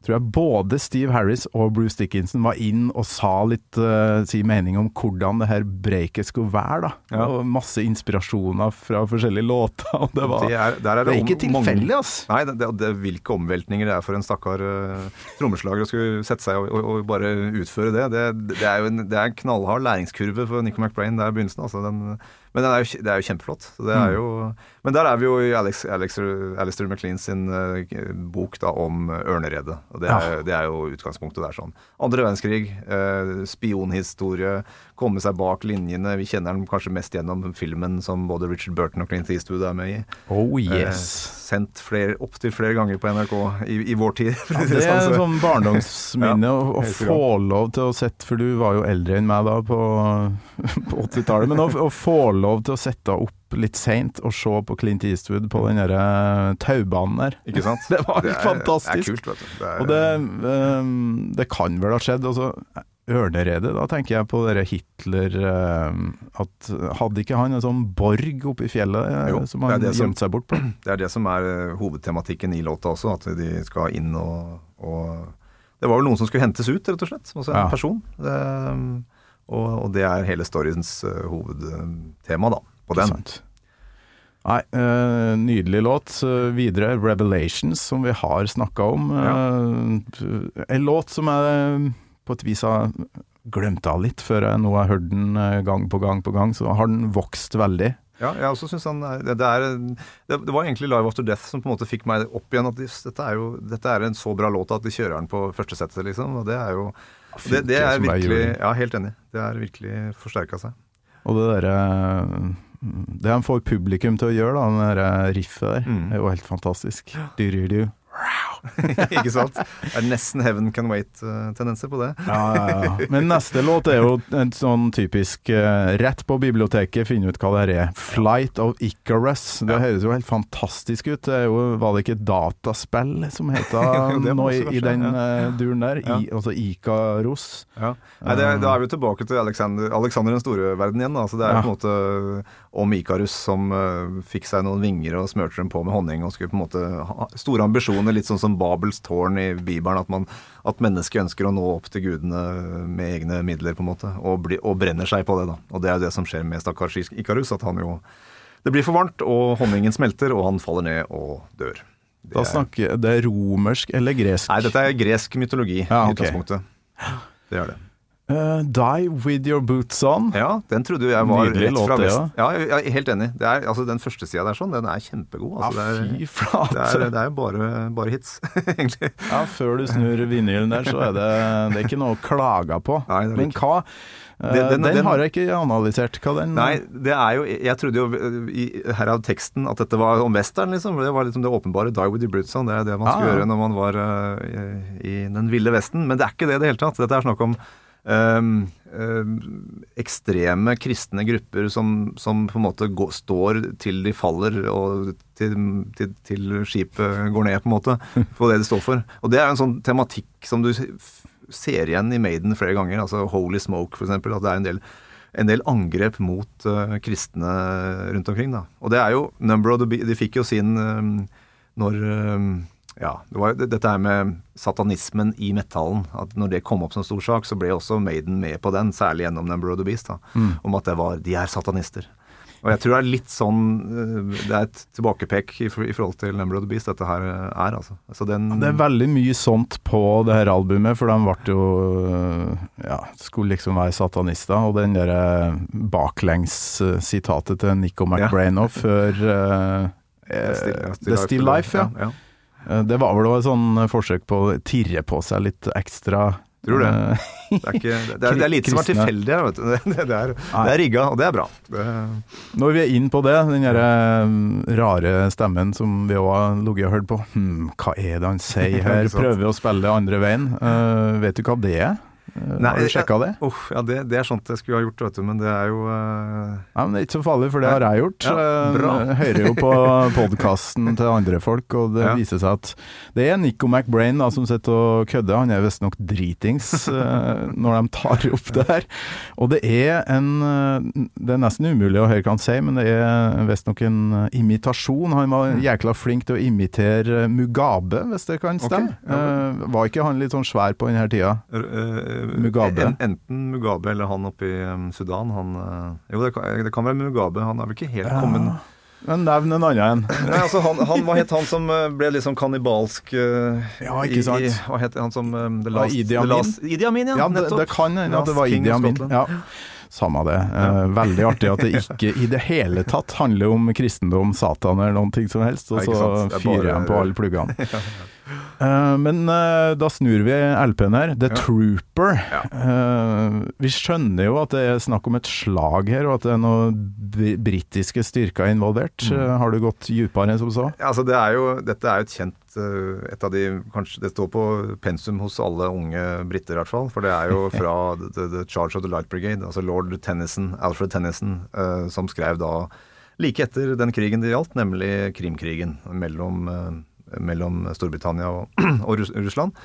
tror jeg både Steve Harris og Bruce Dickinson var inn og sa litt uh, si mening om hvordan det her breaket skulle være. da. Ja. Og masse inspirasjoner fra forskjellige låter. og Det var, Det er, der er det er ikke tilfeldig, altså. Nei, det, det, det, hvilke omveltninger det er for en stakkar uh, trommeslager å skulle sette seg og, og, og bare utføre det. Det, det er jo en, det er en knallhard læringskurve for Nico McBrain der i begynnelsen. Altså, den, men den jo, det er jo kjempeflott. Så det er Mm. Men der er vi jo i Alex, Alex, Alistair MacLean sin uh, bok da, om ørneredet. Og det er, Ja. det er jo utgangspunktet der sånn. Andre verdenskrig, uh, spionhistorie, komme seg bak linjene. Vi kjenner den kanskje mest gjennom filmen som både Richard Burton og Clint Eastwood er med i. Oh Eh, yes. sendt flere, opptil flere ganger på NRK i, i vår tid. Ja, det er sånn, så- sånn barndomsminne å, å få lov til å sette For du var jo eldre enn meg da på, på 80-tallet. Men å, å få lov til å sette opp litt seint og se på Clint Eastwood på den derre taubanen der. Ikke sant? Det var helt fantastisk. Det er kult, vet du. Det er, Og det, um, det kan vel ha skjedd. Altså, Ørneredet, da tenker jeg på dere Hitler ehm, at Hadde ikke han en sånn borg oppe i fjellet eh, Jo, som han gjemte seg bort på? Det er det som er eh, hovedtematikken i låta også, at de skal inn og, og Det var vel noen som skulle hentes ut, rett og slett. Altså en Ja. person. Det, og, og det er hele storyens eh, hovedtema, da. På den. Sant. Nei, uh, nydelig låt. Uh, videre 'Revelations', som vi har snakka om. Ja. en låt som jeg på et vis har glemt av litt, før jeg nå har hørt den eh, gang på gang på gang. Så har den vokst veldig. Ja, jeg også synes han det, er det, det var egentlig 'Live After Death' som på en måte fikk meg opp igjen. At dette, er jo, dette er en så bra låt at de kjører den på første settet, liksom. Og det er jo Det, det er virkelig. Ja, helt enig. Det er virkelig forsterka seg. Og det derre Det han får publikum til å gjøre, da, den derre riffet der, Mm. er jo helt fantastisk. Du-du-du. Ikke sant? Det er nesten Heaven Can Wait-tendenser på det. Ja, ja, ja. Men neste låt er jo en sånn typisk uh, rett på biblioteket, finne ut hva det her er. 'Flight of Icarus'. Det høres jo helt fantastisk ut. Det er jo, var det ikke dataspill som het det nå i, i den eh, duren der? I, altså Ikaros. Ja. Nei, det, da er vi jo tilbake til Alexander, Alexander den store-verden igjen. Da. Så det er jo på en måte om Ikarus som uh, fikk seg noen vinger og smørte dem på med honning og skulle på en måte ha store ambisjoner, litt sånn som Babels tårn i Bibelen. At, man, at mennesket ønsker å nå opp til gudene med egne midler, på en måte. Og, bli, og brenner seg på det, da. Og det er jo det som skjer med stakkars Ikarus. At han jo Det blir for varmt, og honningen smelter, og han faller ned og dør. Det Da snakker snakker Det er romersk eller gresk? Nei, dette er gresk mytologi Ja, i utgangspunktet. Det er det. Eh, 'Die With Your Boots On'. Ja, den trodde jeg var Nydelig rett fra det, vest. Ja, jeg er helt enig. Det er, altså, den første sida der sånn, den er kjempegod. Altså, Ja, det, fy flate. det, er, det er bare, bare hits, egentlig. Ja, før du snur vinylen der, så er det, det er ikke noe å klage på. Nei, Men hva den, den- den, den- har jeg ikke analysert. Hva den Nei, det er jo Jeg trodde jo øh, i, her av teksten at dette var om western, liksom. Det var liksom det åpenbare. 'Die with your boots on'. Det er det man Ah, skulle ja. gjøre når man var uh, i, i den ville vesten. Men det er ikke det i det hele tatt. Dette er snakk om øhm, ekstreme kristne grupper som, som på en måte går, står til de faller og til, til, til skipet går ned, på en måte. For det de står for. Og det er en sånn tematikk som du ser igjen i Maiden flere ganger. Altså Holy Smoke, eksempel. At det er en del en del angrep mot uh, kristne rundt omkring. Da. Og det er jo Number of the Bee De fikk jo sin um, når Ja, det var jo dette her med satanismen i metallen. At når det kom opp som stor sak, så ble også Maiden med på den, særlig gjennom Number of the Beast. Da, Om at det var De er satanister. Og jeg tror det er litt sånn eh, Det er et tilbakepek i, forhold til Number of the Beast, dette her eh, er, altså. Så den Det er veldig mye sånt på det her albumet, for de ble jo Ja, skulle liksom være satanister. Og den derre baklengs-sitatet til Nico McBrainoff før uh, eh, The Still Life, ja. ja. Eh, Det var vel et sånn forsøk på å tirre på seg litt ekstra Tror det. eh, Det er, ikke, det, er, det er lite som er tilfeldig her, vet du. Det, det, er, det er rigga, og det er bra. Det, Når vi er inn på det, den der eh, rare stemmen som vi òg har ligget og hørt på. Hm, hva er det han sier her? Prøver å spille andre veien. Uh, vet du hva det er? Eh, Nei, har du sjekka det? Uh, ja, det, det er sånt jeg skulle ha gjort, vet du, men det er jo uh... Nei, men Det er ikke så farlig, for det har jeg gjort. Ja, bra. Jeg hører jo på podkasten til andre folk, og det Ja. viser seg at det er Nico McBrain da, som sitter og kødder. Han er visstnok dritings uh, når de tar opp det her. Og det er en eh, Det er nesten umulig å høre hva han sier, men det er visstnok en eh, imitasjon. Han var jækla flink til å imitere Mugabe, hvis det kan stemme. ja vel. Eh, var ikke han litt sånn svær på denne tida? r- eh, Mugabe. En, enten Mugabe eller han oppe i um, Sudan. Han, eh, jo, det kan, det kan være Mugabe. Han er vel ikke helt kommet Men nevn en annen en. Nei, altså han, han, Hva het han som eh, ble litt sånn kannibalsk eh, Ja, ikke sant. I, hva het han som eh, The Ja, Last, Idi Amin. Last, Idi Amin, ja. Ja, det, nettopp. det kan hende at det var Idi Amin. Ja. Samme det. Eh, veldig artig at det ikke i det hele tatt handler om kristendom, Satan eller noen ting som helst, og så er fyrer de på alle pluggene. Eh, men uh, da snur vi LP-en her. The Ja. Trooper. Ja. Uh, vi skjønner jo at det er snakk om et slag her, og at det er noen br- britiske styrker involvert. Mm. Har du gått dypere enn som så? Ja, altså det er jo, dette er jo et kjent et av de, kanskje Det står på pensum hos alle unge briter, i hvert fall. For det er jo fra the, the Charge of the Light Brigade, altså lord Tennyson, Alfred Tennyson, som skrev da like etter den krigen det gjaldt, nemlig Krimkrigen mellom, mellom Storbritannia og, og Russland.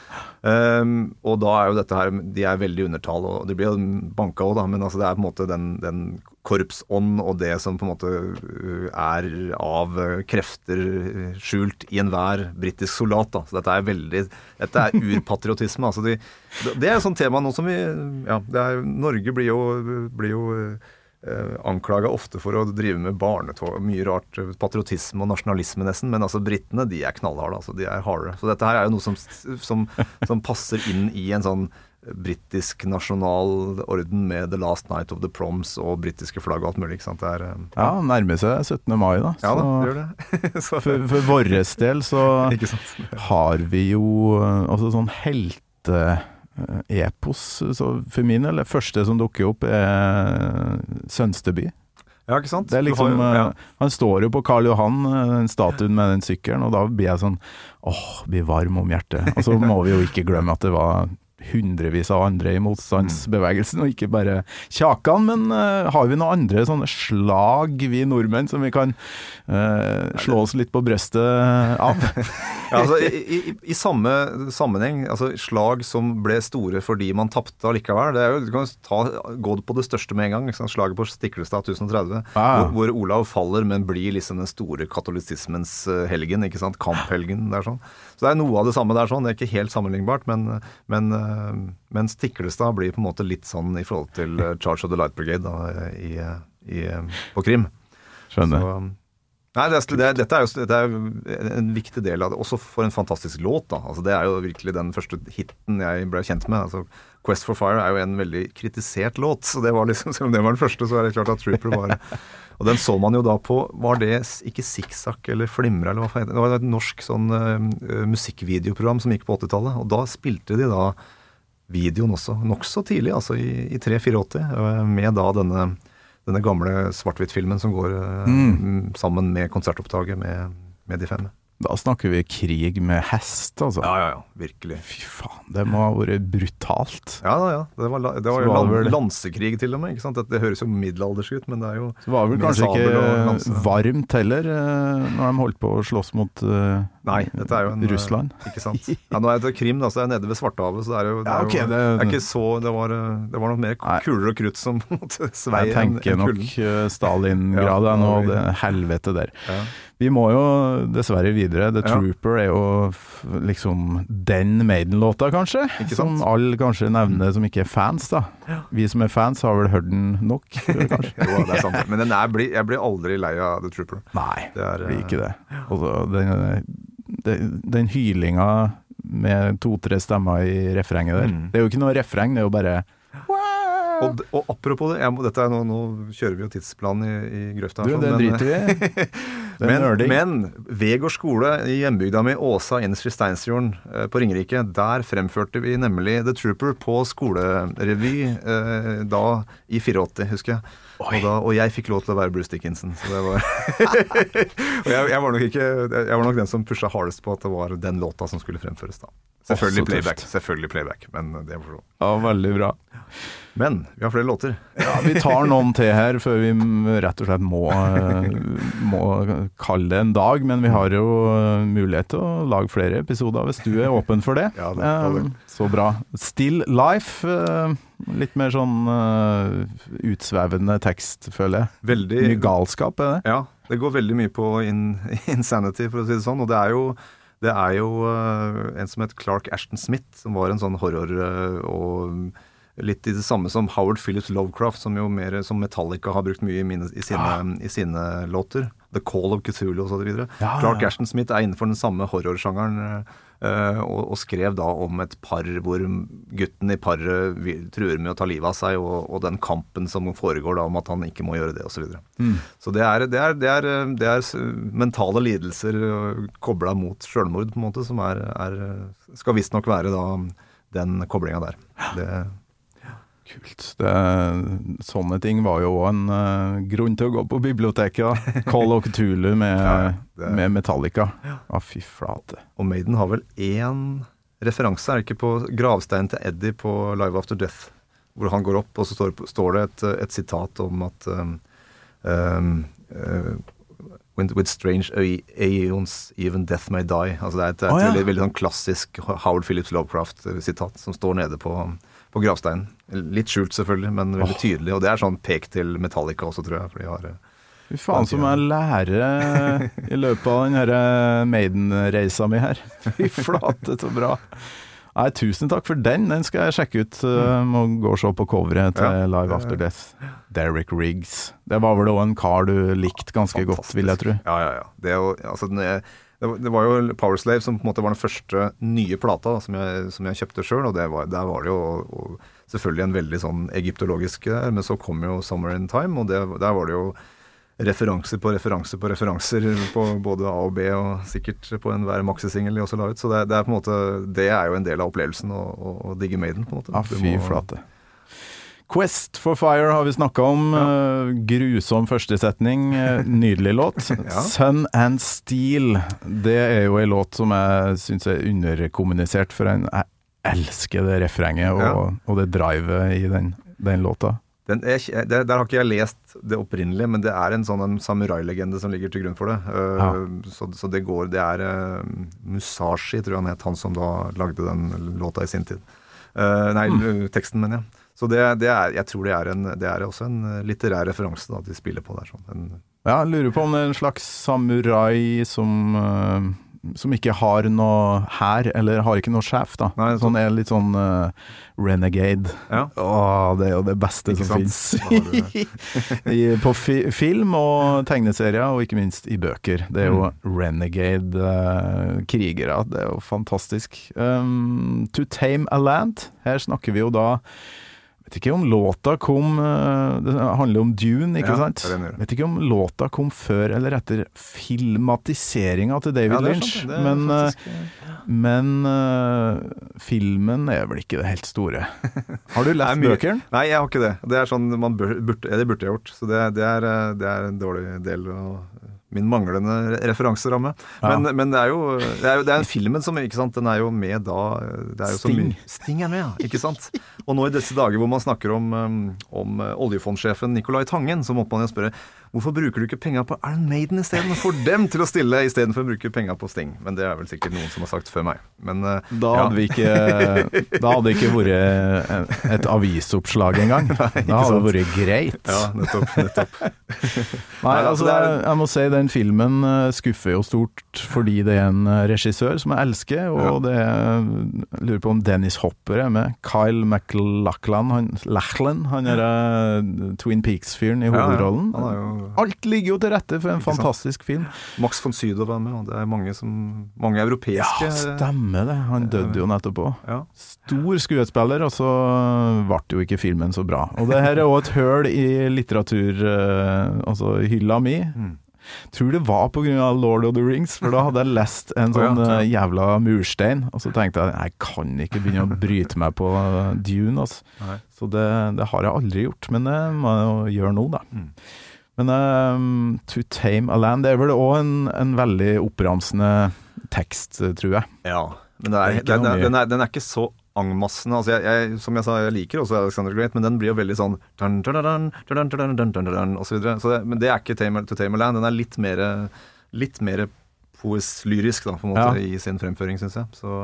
Um, og da er jo dette her De er veldig undertall, og de blir jo banka òg, da, men altså det er på en måte den, den korpsånd og det som på en måte uh, er av krefter skjult i enhver britisk soldat. da, så Dette er veldig Dette er urpatriotisme. altså de, Det er et sånt tema nå som vi ja, er, Norge blir jo, blir jo eh, anklaga ofte for å drive med barnetog, mye rart, eh, patriotisme og nasjonalisme nesten, men altså britene de er knallharde, altså, de er harde. Så dette her er jo noe som, som, som passer inn i en sånn britisk nasjonal orden med The Last Night of the Proms og britiske flagg og alt mulig. ikke sant? Er, ja. Ja, nærmer seg 17. mai, da. ja da, gjør det. så, for, for vår del så har vi jo eh, altså sånn helteepos. Så for min del, det første som dukker opp, er Sønsteby. Ja, ikke sant? Det er har liksom, jo- ja. eh, Han står jo på Karl Johan, eh, den statuen med den sykkelen, og da blir jeg sånn åh, blir varm om hjertet. Og så må vi jo ikke glemme at det var hundrevis av andre i motstandsbevegelsen, og ikke bare Kjakan. Men uh, har vi noen andre sånne slag, vi nordmenn, som vi kan uh, slå oss litt på brøstet av? Ja, altså, i, i, I samme sammenheng, altså slag som ble store fordi man tapte allikevel. det er jo, Du kan ta, gå på det største med en gang. Liksom. Slaget på Stiklestad 1030, Ah. hvor, hvor Olav faller, men blir liksom den store katolisismens eh, helgen. ikke sant? Kamphelgen. det er sånn. Så det er noe av det samme der. sånn, Det er ikke helt sammenlignbart, men, men, eh, men Stiklestad blir på en måte litt sånn i forhold til eh, Charge of the Light Brigade da, i, i, på Krim. Skjønner. Så, um, Nei, det er, det, dette er jo dette er en viktig del av det. Også for en fantastisk låt. da. Altså, det er jo virkelig den første hiten jeg ble kjent med. altså Quest for Fire er jo en veldig kritisert låt. så det var liksom, Selv om det var den første, så er det klart at Trooper var Og den så man jo da på Var det ikke Sikksakk eller Flimra eller hva faen? Det var et norsk sånn uh, musikkvideoprogram som gikk på 80-tallet. Og da spilte de da videoen også, nokså tidlig, altså i, i 3-84, eh, med da denne, denne gamle svart-hvitt-filmen som går mm. sammen med konsertopptaket med, med de fem. Da snakker vi krig med hest, altså. Ja, ja, ja, virkelig. Fy faen, det må ha vært brutalt. Ja ja, ja. Det var, det var jo var land, lansekrig til og med. ikke sant? Det, det høres jo middelaldersk ut, men det er jo Så var det vel kanskje ikke varmt heller, eh, når de holdt på å slåss mot uh, Nei, dette er jo en Russland. eh, Ikke sant. Ja, Nå er det Krim, da, så det er nede ved Svartehavet, så det er jo, det er, ja, jo, det- det er ikke så Det var, det var nok mer Nei. kuler og krutt som måtte svei Jeg tenker tenker en nok kulden. Stalingrad Ja, nå det helvete der. Ja. Vi må jo dessverre videre. The Ja. Trooper er jo liksom den Maiden-låta, kanskje? Ikke Som alle kanskje nevner som ikke er fans, da. Vi som er fans, har vel hørt den nok, kanskje? Jo, det er sant. Men den er, jeg blir aldri lei av The Trooper. Nei, Det er, blir ikke det. Altså, den, den, den hylinga med to-tre stemmer i refrenget der. Mm. Det er jo ikke noe refreng, det er jo bare Og, og apropos det, jeg må, dette er nå, nå kjører vi jo tidsplanen i, i grøfta. Du, det men- driter vi i. Men, men Vegård skole i hjembygda mi, Åsa Innsfri Steinsfjorden eh, på Ringerike, der fremførte vi nemlig The Trooper på skolerevy eh, da i 84, husker jeg. Og, da, og jeg fikk lov til å være Bruce Dickinson. Så det var og jeg, jeg, var nok ikke, jeg var nok den som pusha hardest på at det var den låta som skulle fremføres da. Selvfølgelig playback, selvfølgelig playback, men det var så. Ja, veldig bra. Men vi har flere låter. Ja, vi tar noen til her før vi rett og slett må, eh, må kalle det en dag. Men vi har jo eh, mulighet til å lage flere episoder hvis du er åpen for det. Ja, det det. Eh, Så bra. Still Life. Litt mer sånn uh, utsvevende tekst, føler jeg. Veldig Mye galskap er det. Ja, det går veldig mye på in, insanity, for å si det sånn. Og det er jo, det er jo uh, en som het Clark Ashton Smith, som var en sånn horror uh, og litt i det samme som Howard Phillips Lovecraft, som jo mer som Metallica har brukt mye i, mine, i, sine, i sine låter. The Call of Cthulhu osv. Ja, Clark ja. Ashton Smith er innenfor den samme horrorsjangeren. eh, og, og skrev da om et par hvor gutten i paret truer med å ta livet av seg, og, og den kampen som foregår da om at han ikke må gjøre det, osv. Så, videre. Mm. så det er, det, er, det, er, det er mentale lidelser kobla mot sjølmord, på en måte, som er, er skal visstnok være da den koblinga der. Det, Kult. Det, sånne ting var jo òg en uh, grunn til å gå på biblioteket. da. Call of Cthulhu med, Ja, det- med Metallica. Ja, fy flate. og Maiden har vel én referanse, er det ikke på gravsteinen til Eddie på Live After Death? Hvor han går opp, og så står, står det et, et sitat om at um, um, uh, with, with strange aeons, even death may die. Altså Det er et, et oh, ja. veldig, veldig sånn klassisk Howard Phillips Lovecraft-sitat som står nede på, på gravsteinen. Litt skjult, selvfølgelig, men veldig oh. tydelig. Og det er sånn pek til Metallica også, tror jeg. For de har eh, Fy faen som jeg lærer i løpet av den eh, Maiden-reisa mi her. Fy flate, så bra. Nei, tusen takk for den. Den skal jeg sjekke ut. Må gå og se på coveret til Ja, Live After Death. Derek Riggs. Det var vel òg en kar du likte ganske godt, vil jeg tro. Ja, ja, ja. Det, er jo, altså, den er, det, var- jo Powerslave som på en måte var den første nye plata da, som, jeg, som jeg kjøpte sjøl, og det var, der var det jo og, selvfølgelig en veldig sånn egyptologisk der, men så kom jo Summer in Time, og det, der var det jo referanser på referanser på referanser på både A og B, og sikkert på enhver maxisingel de også la ut. Så det, det er på en måte Det er jo en del av opplevelsen å, digge Maiden, på en måte. Ja, fy flate. Quest for Fire har vi snakka om. Ja. grusom førstesetning. Uh, nydelig låt. Ja. Sun and Steel, det er jo ei låt som jeg syns er underkommunisert, for jeg elsker det refrenget og, Ja. og det drivet i den, den låta. Den er, det, der har ikke jeg lest det opprinnelige, men det er en sånn en samurailegende som ligger til grunn for det. Uh, Ja. så, så det går Det er Musashi, tror jeg han het, han som da lagde den låta i sin tid. Uh, nei, Mm. teksten, mener jeg. Så det, det er Jeg tror det er, en, det er også en uh, litterær referanse da, de spiller på der. Sånn. En, Ja, jeg lurer på om det er en slags samurai som uh, som ikke har noe hær, eller har ikke noe sjef, da. Nei, sånn er litt sånn uh, renegade. ja. Åh, det er jo det beste Ikke som? Fins. på fi film og tegneserier, og ikke minst i bøker. Det er jo Mm. renegade-krigere. det er jo fantastisk. Um, to Tame a Land. Her snakker vi jo da Vet ikke om låta kom eh, Det handler om Dune, ikke Ja, sant? Vet ikke om låta kom før eller etter filmatiseringa til David Ja, Lynch. er men eh, faktisk, men uh, filmen er vel ikke det helt store. Har du lest bøkene? Nei, jeg har ikke det. Det er sånn man burde, det burde jeg gjort. Så det, det, er, det er en dårlig del av min manglende referanseramme. Ja. Men, men det er jo det er jo det er en filmen som ikke sant, den er jo med da det er jo Sting. Sting er med, ja. Ikke sant. Og nå i disse dager hvor man snakker om, um, om uh, oljefondsjefen Nicolai Tangen, så måtte man jo spørre hvorfor bruker du ikke penga på Iron Maiden isteden? Får dem til å stille istedenfor å bruke penga på Sting. Men det er vel sikkert noen som har sagt før meg. Men uh, Da ja. hadde ikke Da hadde det ikke vært et avisoppslag engang. Da hadde det vært greit. Ja, nettopp. nettopp. Nei, altså, altså, jeg, må si den filmen eh, skuffer jo stort fordi det er en eh, regissør som jeg elsker, og Ja. det er, jeg lurer på om Dennis Hopper er med. Kyle MacLachlan, han, Lachlan, han er Twin Peaks-fyren i Ja, ja. Han er jo Alt ligger jo til rette for en fantastisk film. Max von Sydow var med, og det er mange, som, mange europeiske Ja, stemmer det. Han døde jo nettopp òg. Ja. Stor skuespiller, og så ble jo ikke filmen så bra. Og det her er òg et høl i litteratur, eh, altså hylla mi. Mm. Tror det var pga. Lord of the Rings, for da hadde jeg lest en sånn eh, jævla murstein, og så tenkte jeg jeg kan ikke begynne å bryte meg på Dune, altså. Så det, det har jeg aldri gjort, men det må jeg gjøre nå, da. Men um, 'To Tame a Land' det er vel òg en, en, veldig oppramsende tekst, tror jeg. Ja, men er, den, er, den, er, den, er, ikke så angmassende. Altså jeg, jeg, som jeg sa, jeg liker også Alexander Great, men den blir jo veldig sånn dun, dun, dun, og så videre. Så det, men det er ikke tame, 'To Tame a Land'. Den er litt mer, litt mer poeslyrisk da, på en måte, ja. i sin fremføring, syns jeg. Så,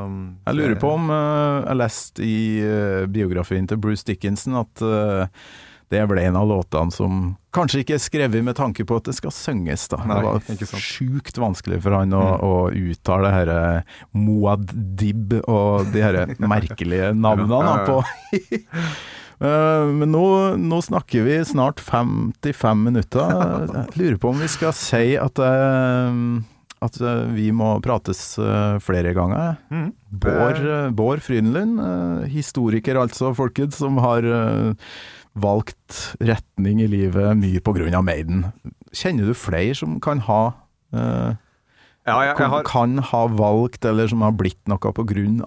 jeg lurer på om uh, jeg leste i uh, biografien til Bruce Dickinson at uh, det ble en av låtene som kanskje ikke er skrevet med tanke på at det skal synges, da. Nei, det var sjukt vanskelig for han å, Mm. å uttale det herre Moadib og de herre merkelige navnene han på Eh, Men nå, nå snakker vi snart 55 minutter. Jeg lurer på om vi skal si at, eh, at eh, vi må prates flere ganger. Mm. Bård, Bård Frydenlund, eh, historiker altså, folkens, som har valgt retning i livet mye av Maiden. Kjenner du flere som kan ha eh, Ja, jeg, jeg har, kan ha valgt, eller som har blitt noe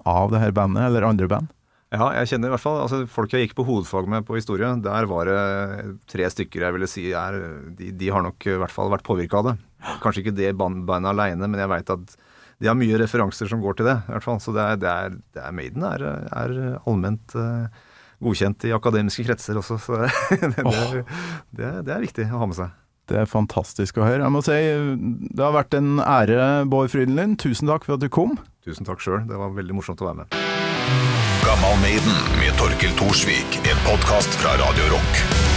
av det her bandet, eller andre band? ja, jeg kjenner i hvert fall altså, Folk jeg gikk på hovedfag med på historie, der var det tre stykker jeg ville si er De, de har nok i hvert fall vært påvirka av det. Kanskje ikke det bandet aleine, men jeg veit at de har mye referanser som går til det. i hvert fall. Så det er, det er, det er Maiden er, er allment eh, godkjent i akademiske kretser også, så det, det, er, det, er- det er viktig å ha med seg. Det er fantastisk å høre. Jeg må si det har vært en ære, Bård Frydenlund. Tusen takk for at du kom. Tusen takk sjøl, det var veldig morsomt å være med. Gammal Maiden med Torkel Thorsvik. En podkast fra Radio Rock.